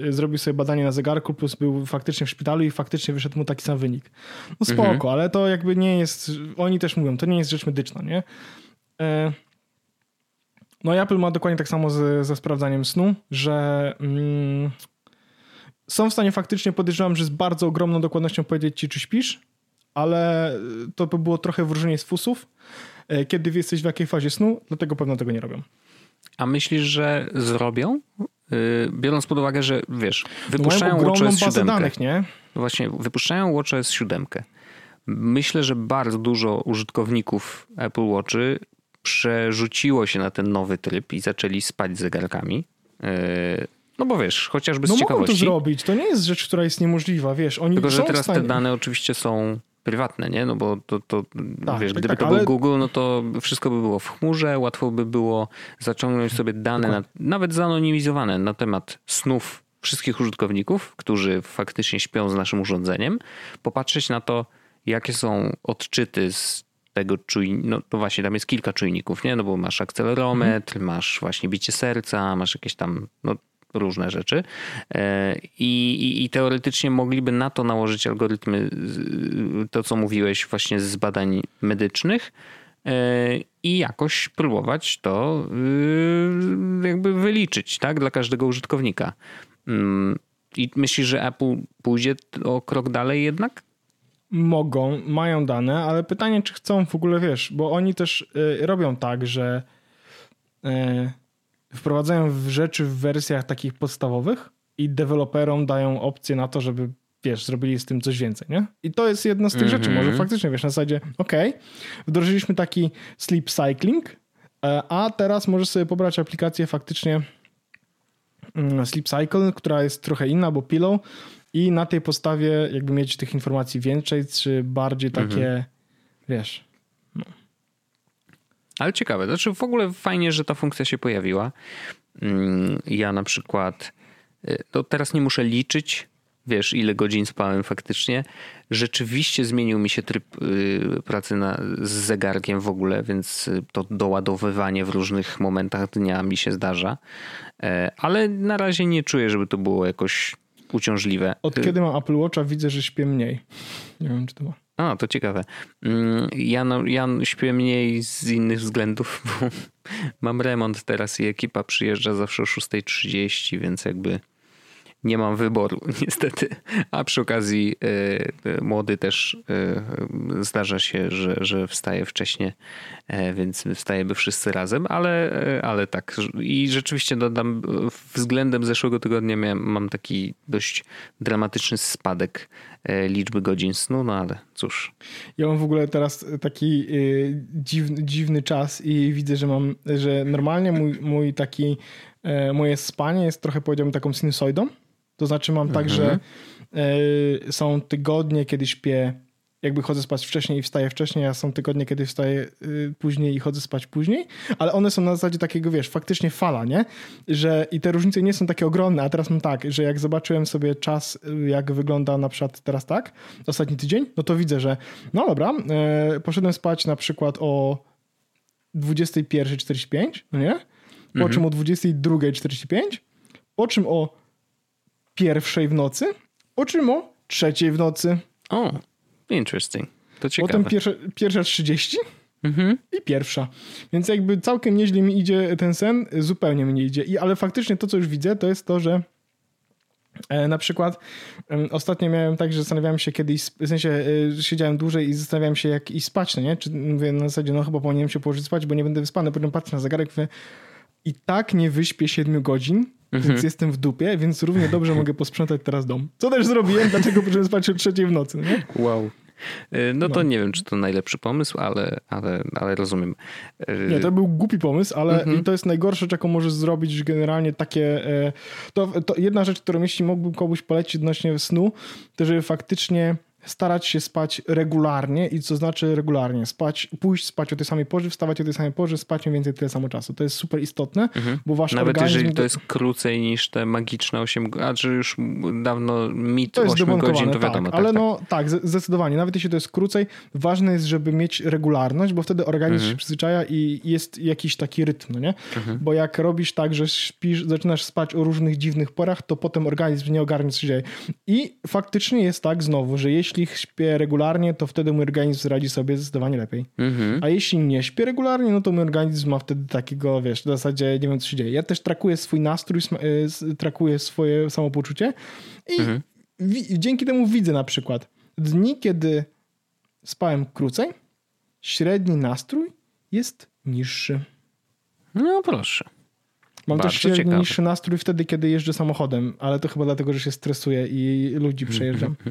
zrobił sobie badanie na zegarku plus był faktycznie w szpitalu i faktycznie wyszedł mu taki sam wynik. No spoko, mhm. ale to jakby nie jest, oni też mówią, to nie jest rzecz medyczna, nie? E, no i Apple ma dokładnie tak samo z, ze sprawdzaniem snu, że mm, są w stanie faktycznie, podejrzewam, że z bardzo ogromną dokładnością powiedzieć ci, czy śpisz, ale to by było trochę wróżenie z fusów, e, kiedy jesteś w jakiej fazie snu, dlatego pewno tego nie robią. A myślisz, że zrobią? E, biorąc pod uwagę, że wiesz, wypuszczają no WatchOS 7. Danych, nie? No właśnie, wypuszczają WatchOS 7. Myślę, że bardzo dużo użytkowników Apple Watchy przerzuciło się na ten nowy tryb i zaczęli spać zegarkami. E, no bo wiesz, chociażby z no ciekawości. No to zrobić, to nie jest rzecz, która jest niemożliwa, wiesz. Oni Tylko, że teraz te dane oczywiście są prywatne, nie? No bo to, to tak, wiesz, tak, gdyby tak, to ale... był Google, no to wszystko by było w chmurze, łatwo by było zaciągnąć sobie dane, na, nawet zanonimizowane na temat snów wszystkich użytkowników, którzy faktycznie śpią z naszym urządzeniem, popatrzeć na to, jakie są odczyty z tego czujnika, no to właśnie tam jest kilka czujników, nie? No bo masz akcelerometr, mhm. masz właśnie bicie serca, masz jakieś tam no, różne rzeczy e, I, i, i, teoretycznie mogliby na to nałożyć algorytmy, to co mówiłeś właśnie z badań medycznych e, i jakoś próbować to y, jakby wyliczyć, tak, dla każdego użytkownika. Mm, I myślisz, że Apple pójdzie o krok dalej jednak? Mogą, mają dane, ale pytanie, czy chcą w ogóle, wiesz, bo oni też y, robią tak, że y, wprowadzają rzeczy w wersjach takich podstawowych i deweloperom dają opcję na to, żeby wiesz, zrobili z tym coś więcej, nie? I to jest jedna z tych mm -hmm. rzeczy. Może mhm. faktycznie, wiesz, na zasadzie, ok, wdrożyliśmy taki sleep cycling, e, a teraz możesz sobie pobrać aplikację faktycznie mm, Sleep Cycle, która jest trochę inna, bo Pillow i na tej podstawie jakby mieć tych informacji więcej, czy bardziej takie, mhm. wiesz... No. Ale ciekawe, znaczy w ogóle fajnie, że ta funkcja się pojawiła. Mm, ja na przykład, y, to teraz nie muszę liczyć, wiesz, ile godzin spałem faktycznie. Rzeczywiście zmienił mi się tryb y, pracy na, z zegarkiem w ogóle, więc to doładowywanie w różnych momentach dnia mi się zdarza. E, ale na razie nie czuję, żeby to było jakoś uciążliwe. Od kiedy mam Apple Watcha widzę, że śpię mniej. Nie wiem, czy to ma. A, to ciekawe. Mm, ja, no, ja śpię mniej z innych względów, bo <laughs> mam remont teraz i ekipa przyjeżdża zawsze o 6.30, więc jakby nie mam wyboru, <laughs> niestety. A przy okazji y, młody też y, zdarza się, że, że wstaje wcześniej, więc wstajemy wszyscy razem, ale, ale tak. I rzeczywiście dodam, względem zeszłego tygodnia miałem, mam taki dość dramatyczny spadek liczby godzin snu, no ale cóż. Ja mam w ogóle teraz taki dziwny, dziwny czas i widzę, że mam, że normalnie mój, mój taki, moje spanie jest trochę powiedziałbym taką sinusoidą. To znaczy mam tak, że mhm. y, są tygodnie, kiedy śpię, jakby chodzę spać wcześniej i wstaję wcześniej, a są tygodnie, kiedy wstaję y, później i chodzę spać później, ale one są na zasadzie takiego, wiesz, faktycznie fala, nie? Że i te różnice nie są takie ogromne, a teraz mam tak, że jak zobaczyłem sobie czas, y, jak wygląda na przykład teraz tak, ostatni tydzień, no to widzę, że no dobra, y, poszedłem spać na przykład o 21.45, no nie? Po mhm. czym o 22.45, po czym o pierwszej w nocy, o czym o trzeciej w nocy. O, oh, interesting. To ciekawe. Potem pierwsza, pierwsza 30 mhm. i pierwsza. Więc jakby całkiem nieźle mi idzie ten sen, zupełnie mi nie idzie. I, ale faktycznie to, co już widzę, to jest to, że e, na przykład ostatnio miałem tak, że zastanawiałem się kiedyś, w sensie e, siedziałem dłużej i zastanawiałem się jak iść spać, no nie? Czy mówię na zasadzie, no chyba powinienem się położyć spać, bo nie będę wyspany. Potem patrzę na zegarek, mówię, i tak nie wyśpię 7 godzin, mhm. więc jestem w dupie, więc równie dobrze mogę posprzątać teraz dom. Co też zrobiłem, dlatego poszedłem spać o trzeciej w nocy, nie? Wow. E, no to no. nie wiem, czy to najlepszy pomysł, ale, ale, ale rozumiem. E, nie, to był głupi pomysł, ale mhm. to jest najgorsze, czego możesz zrobić, że generalnie takie... E, to, to jedna rzecz, którą jeśli mógłbym komuś polecić odnośnie snu, to żeby faktycznie starać się spać regularnie i co znaczy regularnie? Spać, pójść spać o tej samej porze, wstawać o tej samej porze, spać mniej więcej tyle samo czasu. To jest super istotne, mhm. bo wasz Nawet organizm... jeżeli to jest krócej niż te magiczne 8 godzin, a że już dawno mit to 8 godzin, to wiadomo. Tak, tak ale tak, no tak, zdecydowanie. Nawet jeśli to jest krócej, ważne jest, żeby mieć regularność, bo wtedy organizm mhm. się przyzwyczaja i jest jakiś taki rytm, no nie? Mhm. Bo jak robisz tak, że śpisz, zaczynasz spać o różnych dziwnych porach, to potem organizm nie ogarnia, co się dzieje. I faktycznie jest tak znowu, że jeśli jeśli śpię regularnie, to wtedy mój organizm radzi sobie zdecydowanie lepiej. Mhm. A jeśli nie śpię regularnie, no to mój organizm ma wtedy takiego, wiesz, w zasadzie nie wiem, co się dzieje. Ja też trakuję swój nastrój, y, trakuję swoje samopoczucie i mhm. dzięki temu widzę na przykład dni, kiedy spałem krócej, średni nastrój jest niższy. No proszę. Mam Bardzo też ciekawe. niższy nastrój wtedy, kiedy jeżdżę samochodem, ale to chyba dlatego, że się stresuję i ludzi przejeżdżam. <laughs>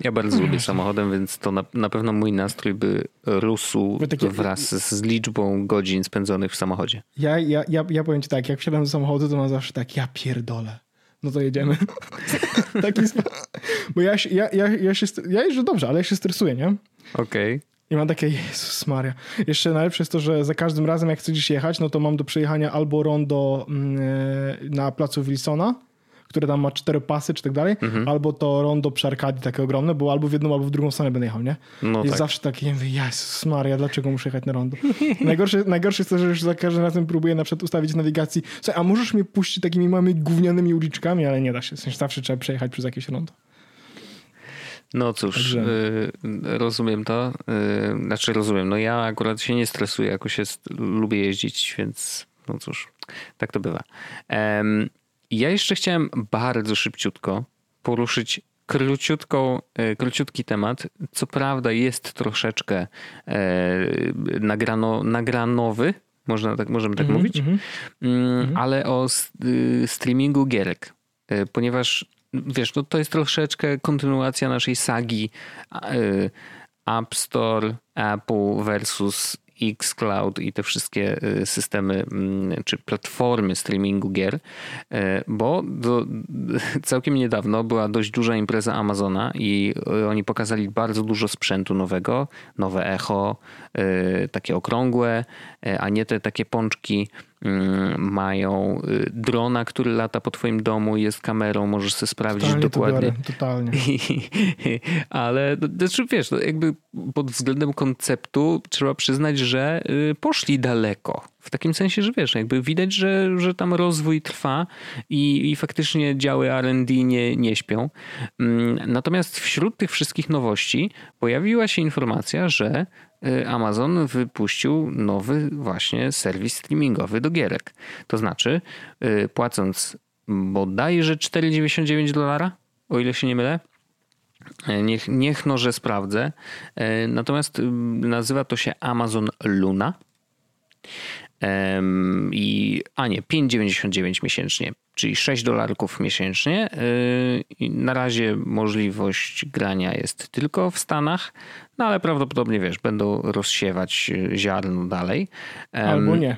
Ja bardzo lubię samochodem, więc to na, na pewno mój nastrój by rósł takie... wraz z liczbą godzin spędzonych w samochodzie. Ja, ja, ja, ja powiem ci tak, jak wsiadam do samochodu, to mam zawsze tak, ja pierdolę. No to jedziemy. <laughs> Taki Bo ja, ja, ja, ja, się, ja jeżdżę dobrze, ale ja się stresuję, nie? Okej. Okay. I mam takie, Jezus Maria. Jeszcze najlepsze jest to, że za każdym razem jak chcę gdzieś jechać, no to mam do przejechania albo rondo mm, e, na placu Wilsona, które tam ma cztery pasy czy tak dalej, mhm. albo to rondo przy Arkadii takie ogromne, bo albo w jedną, albo w drugą stronę będę jechał, nie? No jest tak. zawsze takie, ja mówię, Jezus Maria, dlaczego muszę jechać na rondo? <laughs> najgorsze, najgorsze jest to, że już za każdym razem próbuję na przykład ustawić nawigacji, słuchaj, a możesz mnie puścić takimi małymi gównianymi uliczkami, ale nie da się, w sensie zawsze trzeba przejechać przez jakieś rondo. No cóż, Także... y, rozumiem to. Y, znaczy rozumiem, no ja akurat się nie stresuję, jakoś jest, lubię jeździć, więc no cóż, tak to bywa. Um, ja jeszcze chciałem bardzo szybciutko poruszyć króciutką, y, króciutki temat. Co prawda jest troszeczkę e, nagrano, nagranowy, można tak, możemy tak mm -hmm, mówić, mm -hmm. ale o streamingu gierek. Ponieważ wiesz, no to jest troszeczkę kontynuacja naszej sagi y, App Store, Apple versus Xcloud i te wszystkie y, systemy mm, czy platformy streamingu gier, y, bo do, <laughs> całkiem niedawno była dość duża impreza Amazona i oni pokazali bardzo dużo sprzętu nowego, nowe echo, takie okrągłe, a nie te takie pączki mają y, drona, który lata po twoim domu, jest kamerą, możesz sobie sprawdzić totalnie dokładnie. Biorę, totalnie. <laughs> Ale no, znaczy, wiesz, no jakby pod względem konceptu trzeba przyznać, że y, poszli daleko. W takim sensie, że wiesz, jakby widać, że, że tam rozwój trwa i, i faktycznie działy RD nie, nie śpią. Mm, natomiast wśród tych wszystkich nowości pojawiła się informacja, że Y, Amazon wypuścił nowy właśnie serwis streamingowy do gierek. To znaczy, y, płacąc bodajże 4,99 dolara, o ile się nie mylę. E, niech, niech no, że sprawdzę. E, natomiast nazywa to się Amazon Luna. I, a nie, 5,99 miesięcznie, czyli 6 dolarków miesięcznie. E, na razie możliwość grania jest tylko w Stanach, no ale prawdopodobnie wiesz, będą rozsiewać ziarno dalej. Albo nie.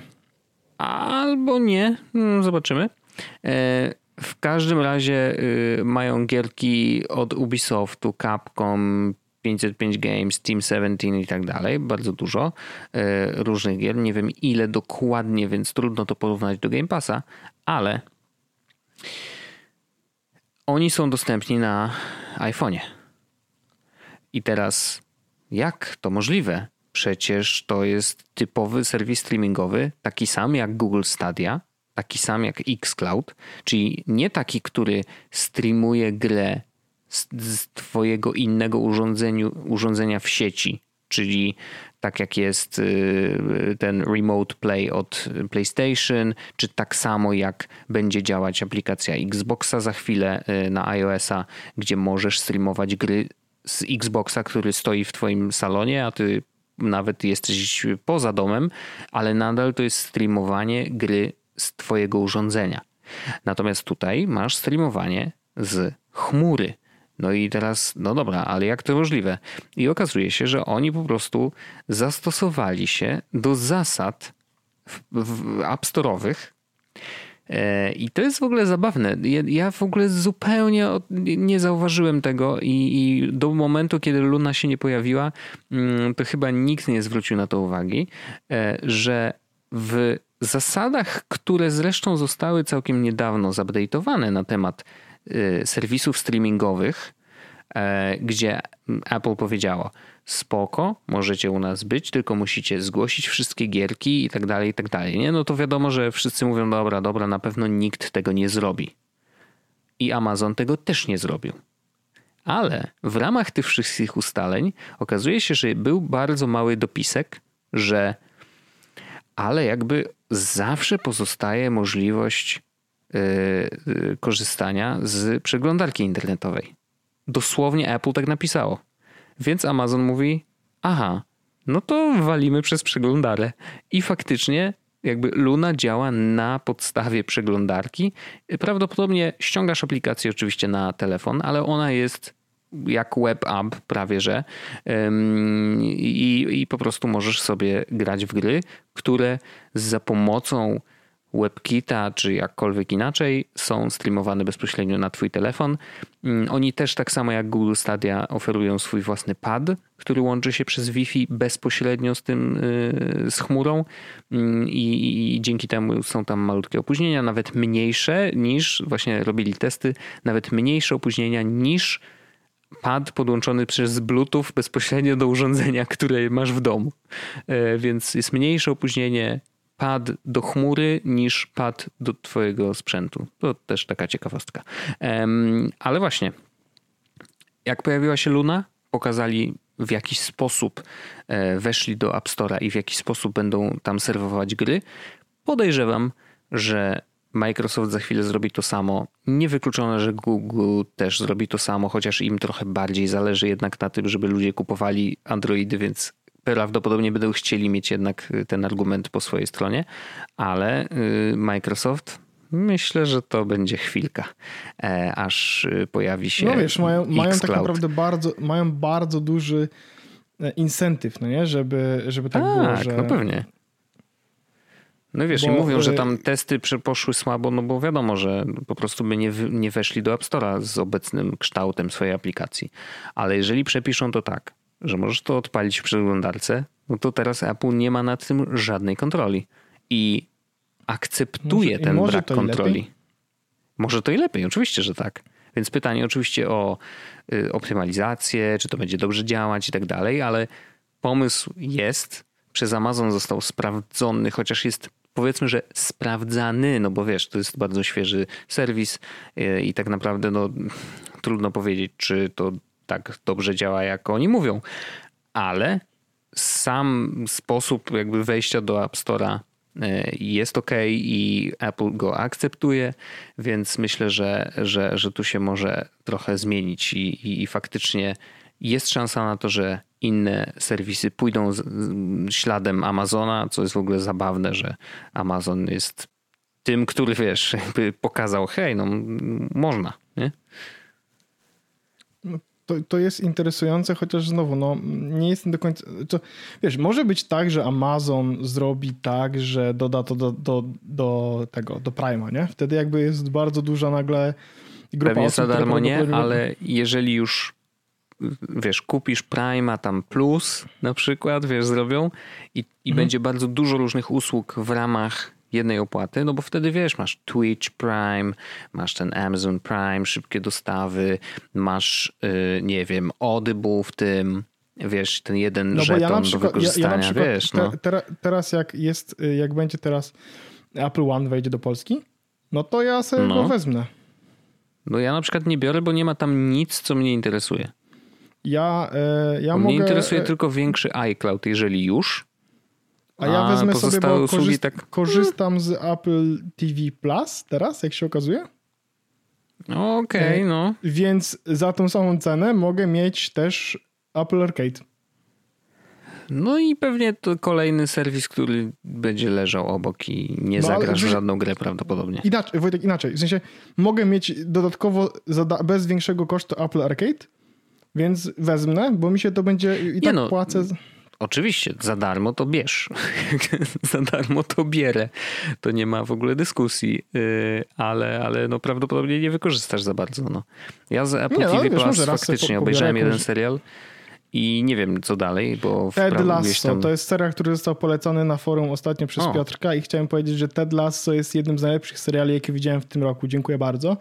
Albo nie, mm, zobaczymy. W każdym razie y, mają gierki od Ubisoftu, Capcom, 505 Games, Team 17 i tak dalej. Bardzo dużo y, różnych gier. Nie wiem ile dokładnie, więc trudno to porównać do Game Passa, ale oni są dostępni na iPhone'ie. I teraz jak to możliwe? Przecież to jest typowy serwis streamingowy, taki sam jak Google Stadia, taki sam jak Xcloud, czyli nie taki, który streamuje grę z, z twojego innego urządzenia w sieci, czyli tak jak jest y, ten Remote Play od PlayStation, czy tak samo jak będzie działać aplikacja Xboxa za chwilę y, na iOS-a, gdzie możesz streamować gry z Xboxa, który stoi w twoim salonie, a ty nawet jesteś poza domem, ale nadal to jest streamowanie gry z Twojego urządzenia. Natomiast tutaj masz streamowanie z chmury. No i teraz, no dobra, ale jak to możliwe? I okazuje się, że oni po prostu zastosowali się do zasad App Store'owych. E, I to jest w ogóle zabawne. Ja w ogóle zupełnie nie zauważyłem tego i, i, do momentu, kiedy Luna się nie pojawiła, mm, to chyba nikt nie zwrócił na to uwagi, e, że w zasadach, które zresztą zostały całkiem niedawno zupdate'owane na temat serwisów streamingowych, e, gdzie Apple powiedziało spoko, możecie u nas być, tylko musicie zgłosić wszystkie gierki i tak dalej, i tak dalej. Nie? No to wiadomo, że wszyscy mówią dobra, dobra, na pewno nikt tego nie zrobi. I Amazon tego też nie zrobił. Ale w ramach tych wszystkich ustaleń okazuje się, że był bardzo mały dopisek, że ale jakby zawsze pozostaje możliwość korzystania z przeglądarki internetowej. Dosłownie Apple tak napisało. Więc Amazon mówi: Aha, no to walimy przez przeglądarę. I faktycznie jakby Luna działa na podstawie przeglądarki. Prawdopodobnie ściągasz aplikację oczywiście na telefon, ale ona jest jak web app prawie że I, i po prostu możesz sobie grać w gry, które za pomocą WebKita czy jakkolwiek inaczej są streamowane bezpośrednio na twój telefon. Mm, oni też tak samo jak Google Stadia oferują swój własny pad, który łączy się przez Wi-Fi bezpośrednio z tym y, z chmurą mm, i, i dzięki temu są tam malutkie opóźnienia, nawet mniejsze niż właśnie robili testy, nawet mniejsze opóźnienia niż pad podłączony przez Bluetooth bezpośrednio do urządzenia, które masz w domu. E, więc jest mniejsze opóźnienie pad do chmury niż pad do twojego sprzętu. To też taka ciekawostka. Ale właśnie, jak pojawiła się Luna, pokazali w jakiś sposób e, weszli do App Store'a i w jaki sposób będą tam serwować gry. Podejrzewam, że Microsoft za chwilę zrobi to samo. Niewykluczone, że Google też zrobi to samo, chociaż im trochę bardziej zależy jednak na tym, żeby ludzie kupowali Androidy, więc prawdopodobnie będą chcieli mieć jednak ten argument po swojej stronie, ale y, Microsoft myślę, że to będzie chwilka, e, aż y, pojawi się. No wiesz, mają, mają tak naprawdę bardzo, mają bardzo duży e, incentyw, no nie? Żeby, żeby tak, tak było, że... no pewnie no wiesz, bo, i mówią, że tam testy poszły słabo, no bo wiadomo, że po prostu by nie, nie weszli do App Store'a z obecnym kształtem swojej aplikacji. Ale jeżeli przepiszą to tak, że możesz to odpalić w przeglądarce, no to teraz Apple nie ma nad tym żadnej kontroli. I akceptuje może, ten może brak kontroli. Może to i lepiej, oczywiście, że tak. Więc pytanie oczywiście o y, optymalizację, czy to będzie dobrze działać i tak dalej, ale pomysł jest, przez Amazon został sprawdzony, chociaż jest powiedzmy, że sprawdzany, no bo wiesz, to jest bardzo świeży serwis e, i tak naprawdę no, trudno powiedzieć, czy to tak dobrze działa, jak oni mówią, ale sam sposób jakby wejścia do App Store'a e, jest ok i Apple go akceptuje, więc myślę, że, że, że tu się może trochę zmienić i, i, i faktycznie jest szansa na to, że inne serwisy pójdą z, śladem Amazona, co jest w ogóle zabawne, że Amazon jest tym, który wiesz, jakby pokazał, hej, no można, to, to jest interesujące, chociaż znowu, no nie jestem do końca. To, wiesz, może być tak, że Amazon zrobi tak, że doda to do, do, do tego, do Prima, nie? Wtedy jakby jest bardzo duża nagle grupa Pewnie osób, za darmo nie, ale jeżeli już wiesz, kupisz Prima tam plus na przykład, wiesz, zrobią i, i mhm. będzie bardzo dużo różnych usług w ramach jednej opłaty, no bo wtedy wiesz, masz Twitch Prime, masz ten Amazon Prime, szybkie dostawy, masz, yy, nie wiem, Audible w tym, wiesz, ten jeden no żeton ja przykład, do wykorzystania, ja, ja przykład, wiesz. No. Te, teraz jak jest, y, jak będzie teraz Apple One wejdzie do Polski, no to ja sobie no. go wezmę. No ja na przykład nie biorę, bo nie ma tam nic, co mnie interesuje. Ja, e, ja Mnie mogę... interesuje e, tylko większy iCloud, jeżeli już. A ja wezmę sobie, bo korzyst tak... korzystam z Apple TV Plus teraz, jak się okazuje. Okej, okay, e, no. Więc za tą samą cenę mogę mieć też Apple Arcade. No i pewnie to kolejny serwis, który będzie leżał obok i nie no, zagrasz w żadną grę prawdopodobnie. Inaczej, Wojtek, inaczej. W sensie mogę mieć dodatkowo bez większego kosztu Apple Arcade, więc wezmę, bo mi się to będzie i tak no, płacę. Oczywiście, za darmo to bierz. <laughs> za darmo to bierę. To nie ma w ogóle dyskusji, y, ale, ale no prawdopodobnie nie wykorzystasz za bardzo. No. Ja z Apple nie, TV wiesz, Plus faktycznie po, obejrzałem jakąś... jeden serial. I nie wiem co dalej, bo... Ted Lasso, tam... to jest serial, który został polecony na forum ostatnio przez o. Piotrka i chciałem powiedzieć, że Ted Lasso jest jednym z najlepszych seriali, jakie widziałem w tym roku. Dziękuję bardzo.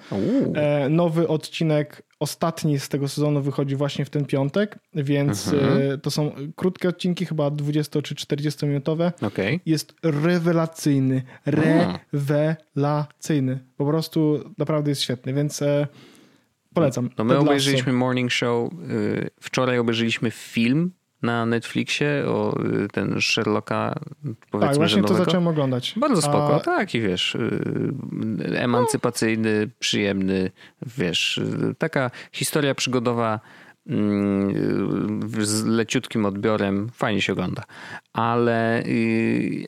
E, nowy odcinek, ostatni z tego sezonu wychodzi właśnie w ten piątek, więc mhm. e, to są krótkie odcinki, chyba 20 czy 40 minutowe. Okay. Jest rewelacyjny, rewelacyjny. Po prostu naprawdę jest świetny, więc... E, Polecam. No my obejrzeliśmy Morning Show. Y, wczoraj obejrzeliśmy film na Netflixie o y, ten Sherlocka, powiedzmy, Tak, właśnie to zacząłem oglądać. Bardzo spoko, A... tak i wiesz, y, emancypacyjny, przyjemny, wiesz, taka historia przygodowa mm, z leciutkim odbiorem, fajnie się ogląda. Ale,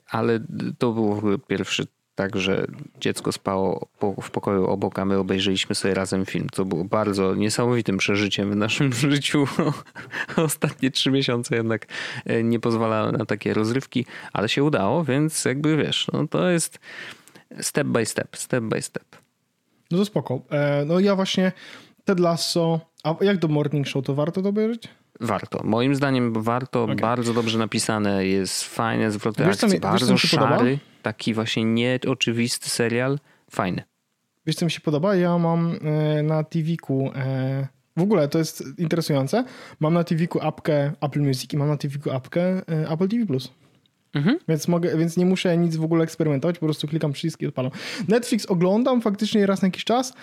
ale to był pierwszy tak, że dziecko spało w pokoju obok, a my obejrzeliśmy sobie razem film, co było bardzo niesamowitym przeżyciem w naszym <laughs> życiu. <laughs> Ostatnie trzy miesiące jednak e, nie pozwalały na takie rozrywki, ale się udało, więc jakby wiesz, no to jest step by step, step by step. No to spoko. E, no ja właśnie Ted Lasso, a jak do Morning Show, to warto to obejrzeć? Warto. Moim zdaniem warto, okay. bardzo dobrze napisane, jest fajne zwroty wiesz, akcji, mi, bardzo wiesz, szary, taki właśnie nieoczywisty serial, fajny. Wiesz co mi się podoba? Ja mam e, na TV-ku e, w ogóle to jest interesujące. Mam na TV-ku apkę Apple Music i mam na TV-ku apkę e, Apple TV+. Mhm. Więc, mogę, więc nie muszę nic w ogóle eksperymentować, po prostu klikam przycisk i odpalam. Netflix oglądam faktycznie raz na jakiś czas,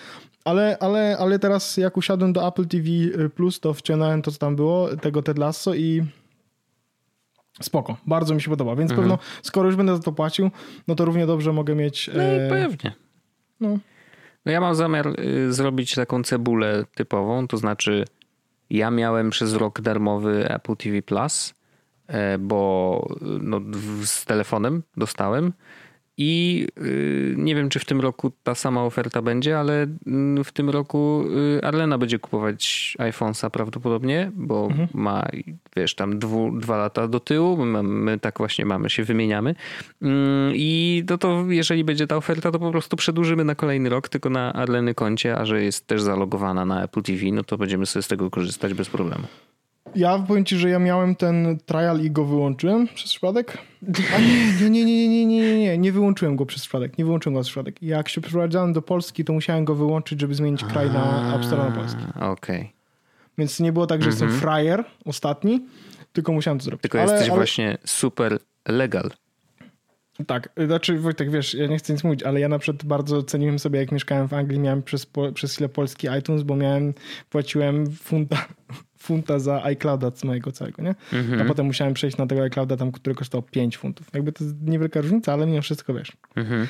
ale, ale, ale teraz jak usiadłem do Apple TV Plus, to wciągnąłem to, co tam było, tego Ted Lasso i spoko, bardzo mi się podoba, więc mhm. pewno skoro już będę za to płacił, no to równie dobrze mogę mieć... No e... pewnie. No. no ja mam zamiar y, zrobić taką cebulę typową, to znaczy ja miałem przez rok darmowy Apple TV Plus, bo no, z telefonem dostałem i y, nie wiem, czy w tym roku ta sama oferta będzie, ale mm, w tym roku y, Arlena będzie kupować iPhone'a prawdopodobnie, bo mhm. ma, wiesz, tam dwu, dwa lata do tyłu. My, my, tak właśnie mamy, się wymieniamy. Mm, I no to jeżeli będzie ta oferta, to po prostu przedłużymy na kolejny rok, tylko na Arleny koncie, a że jest też zalogowana na Apple TV, no to będziemy sobie z tego korzystać bez problemu. Ja powiem ci, że ja miałem ten trial i go wyłączyłem przez przypadek. A nie, nie, nie, nie, nie, nie, nie, nie wyłączyłem go przez przypadek. Nie wyłączyłem go przez przypadek. Jak się przeprowadzałem do Polski, to musiałem go wyłączyć, żeby zmienić kraj na App Store na Polski. Okej. Okay. Więc nie było tak, że jestem mhm. frajer ostatni, tylko musiałem to zrobić. Tylko ale, jesteś ale... właśnie super legal. Tak, znaczy Wojtek, wiesz, ja nie chcę nic mówić, ale ja na przykład bardzo ceniłem sobie, jak mieszkałem w Anglii, miałem przez, przez chwilę polski iTunes, bo miałem, płaciłem funta, funta za iClouda z mojego całego, nie? Mhm. A potem musiałem przejść na tego iClouda tam, który kosztował 5 funtów. Jakby to jest niewielka różnica, ale mimo wszystko wiesz. Mhm.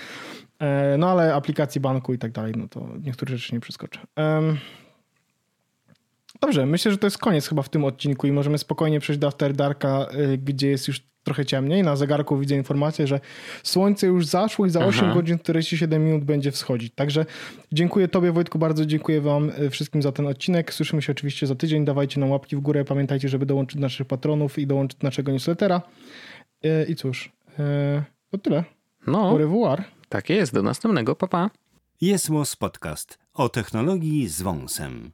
E, no ale aplikacji banku i tak dalej, no to niektóre rzeczy nie przeskoczę. Um, dobrze, myślę, że to jest koniec chyba w tym odcinku i możemy spokojnie przejść do After Darka, y, gdzie jest już trochę ciemniej. Na zegarku widzę informację, że słońce już zaszło i za Aha. 8 godzin 47 minut będzie wschodzić. Także dziękuję Tobie Wojtku bardzo, dziękuję Wam y, wszystkim za ten odcinek. Słyszymy się oczywiście za tydzień. Dawajcie nam łapki w górę. Pamiętajcie, żeby dołączyć naszych patronów i dołączyć naszego newslettera. Y, I cóż, to tyle. No. Au revoir. Tak jest, do następnego, papa. Pa. Jest Podcast o technologii z wąsem.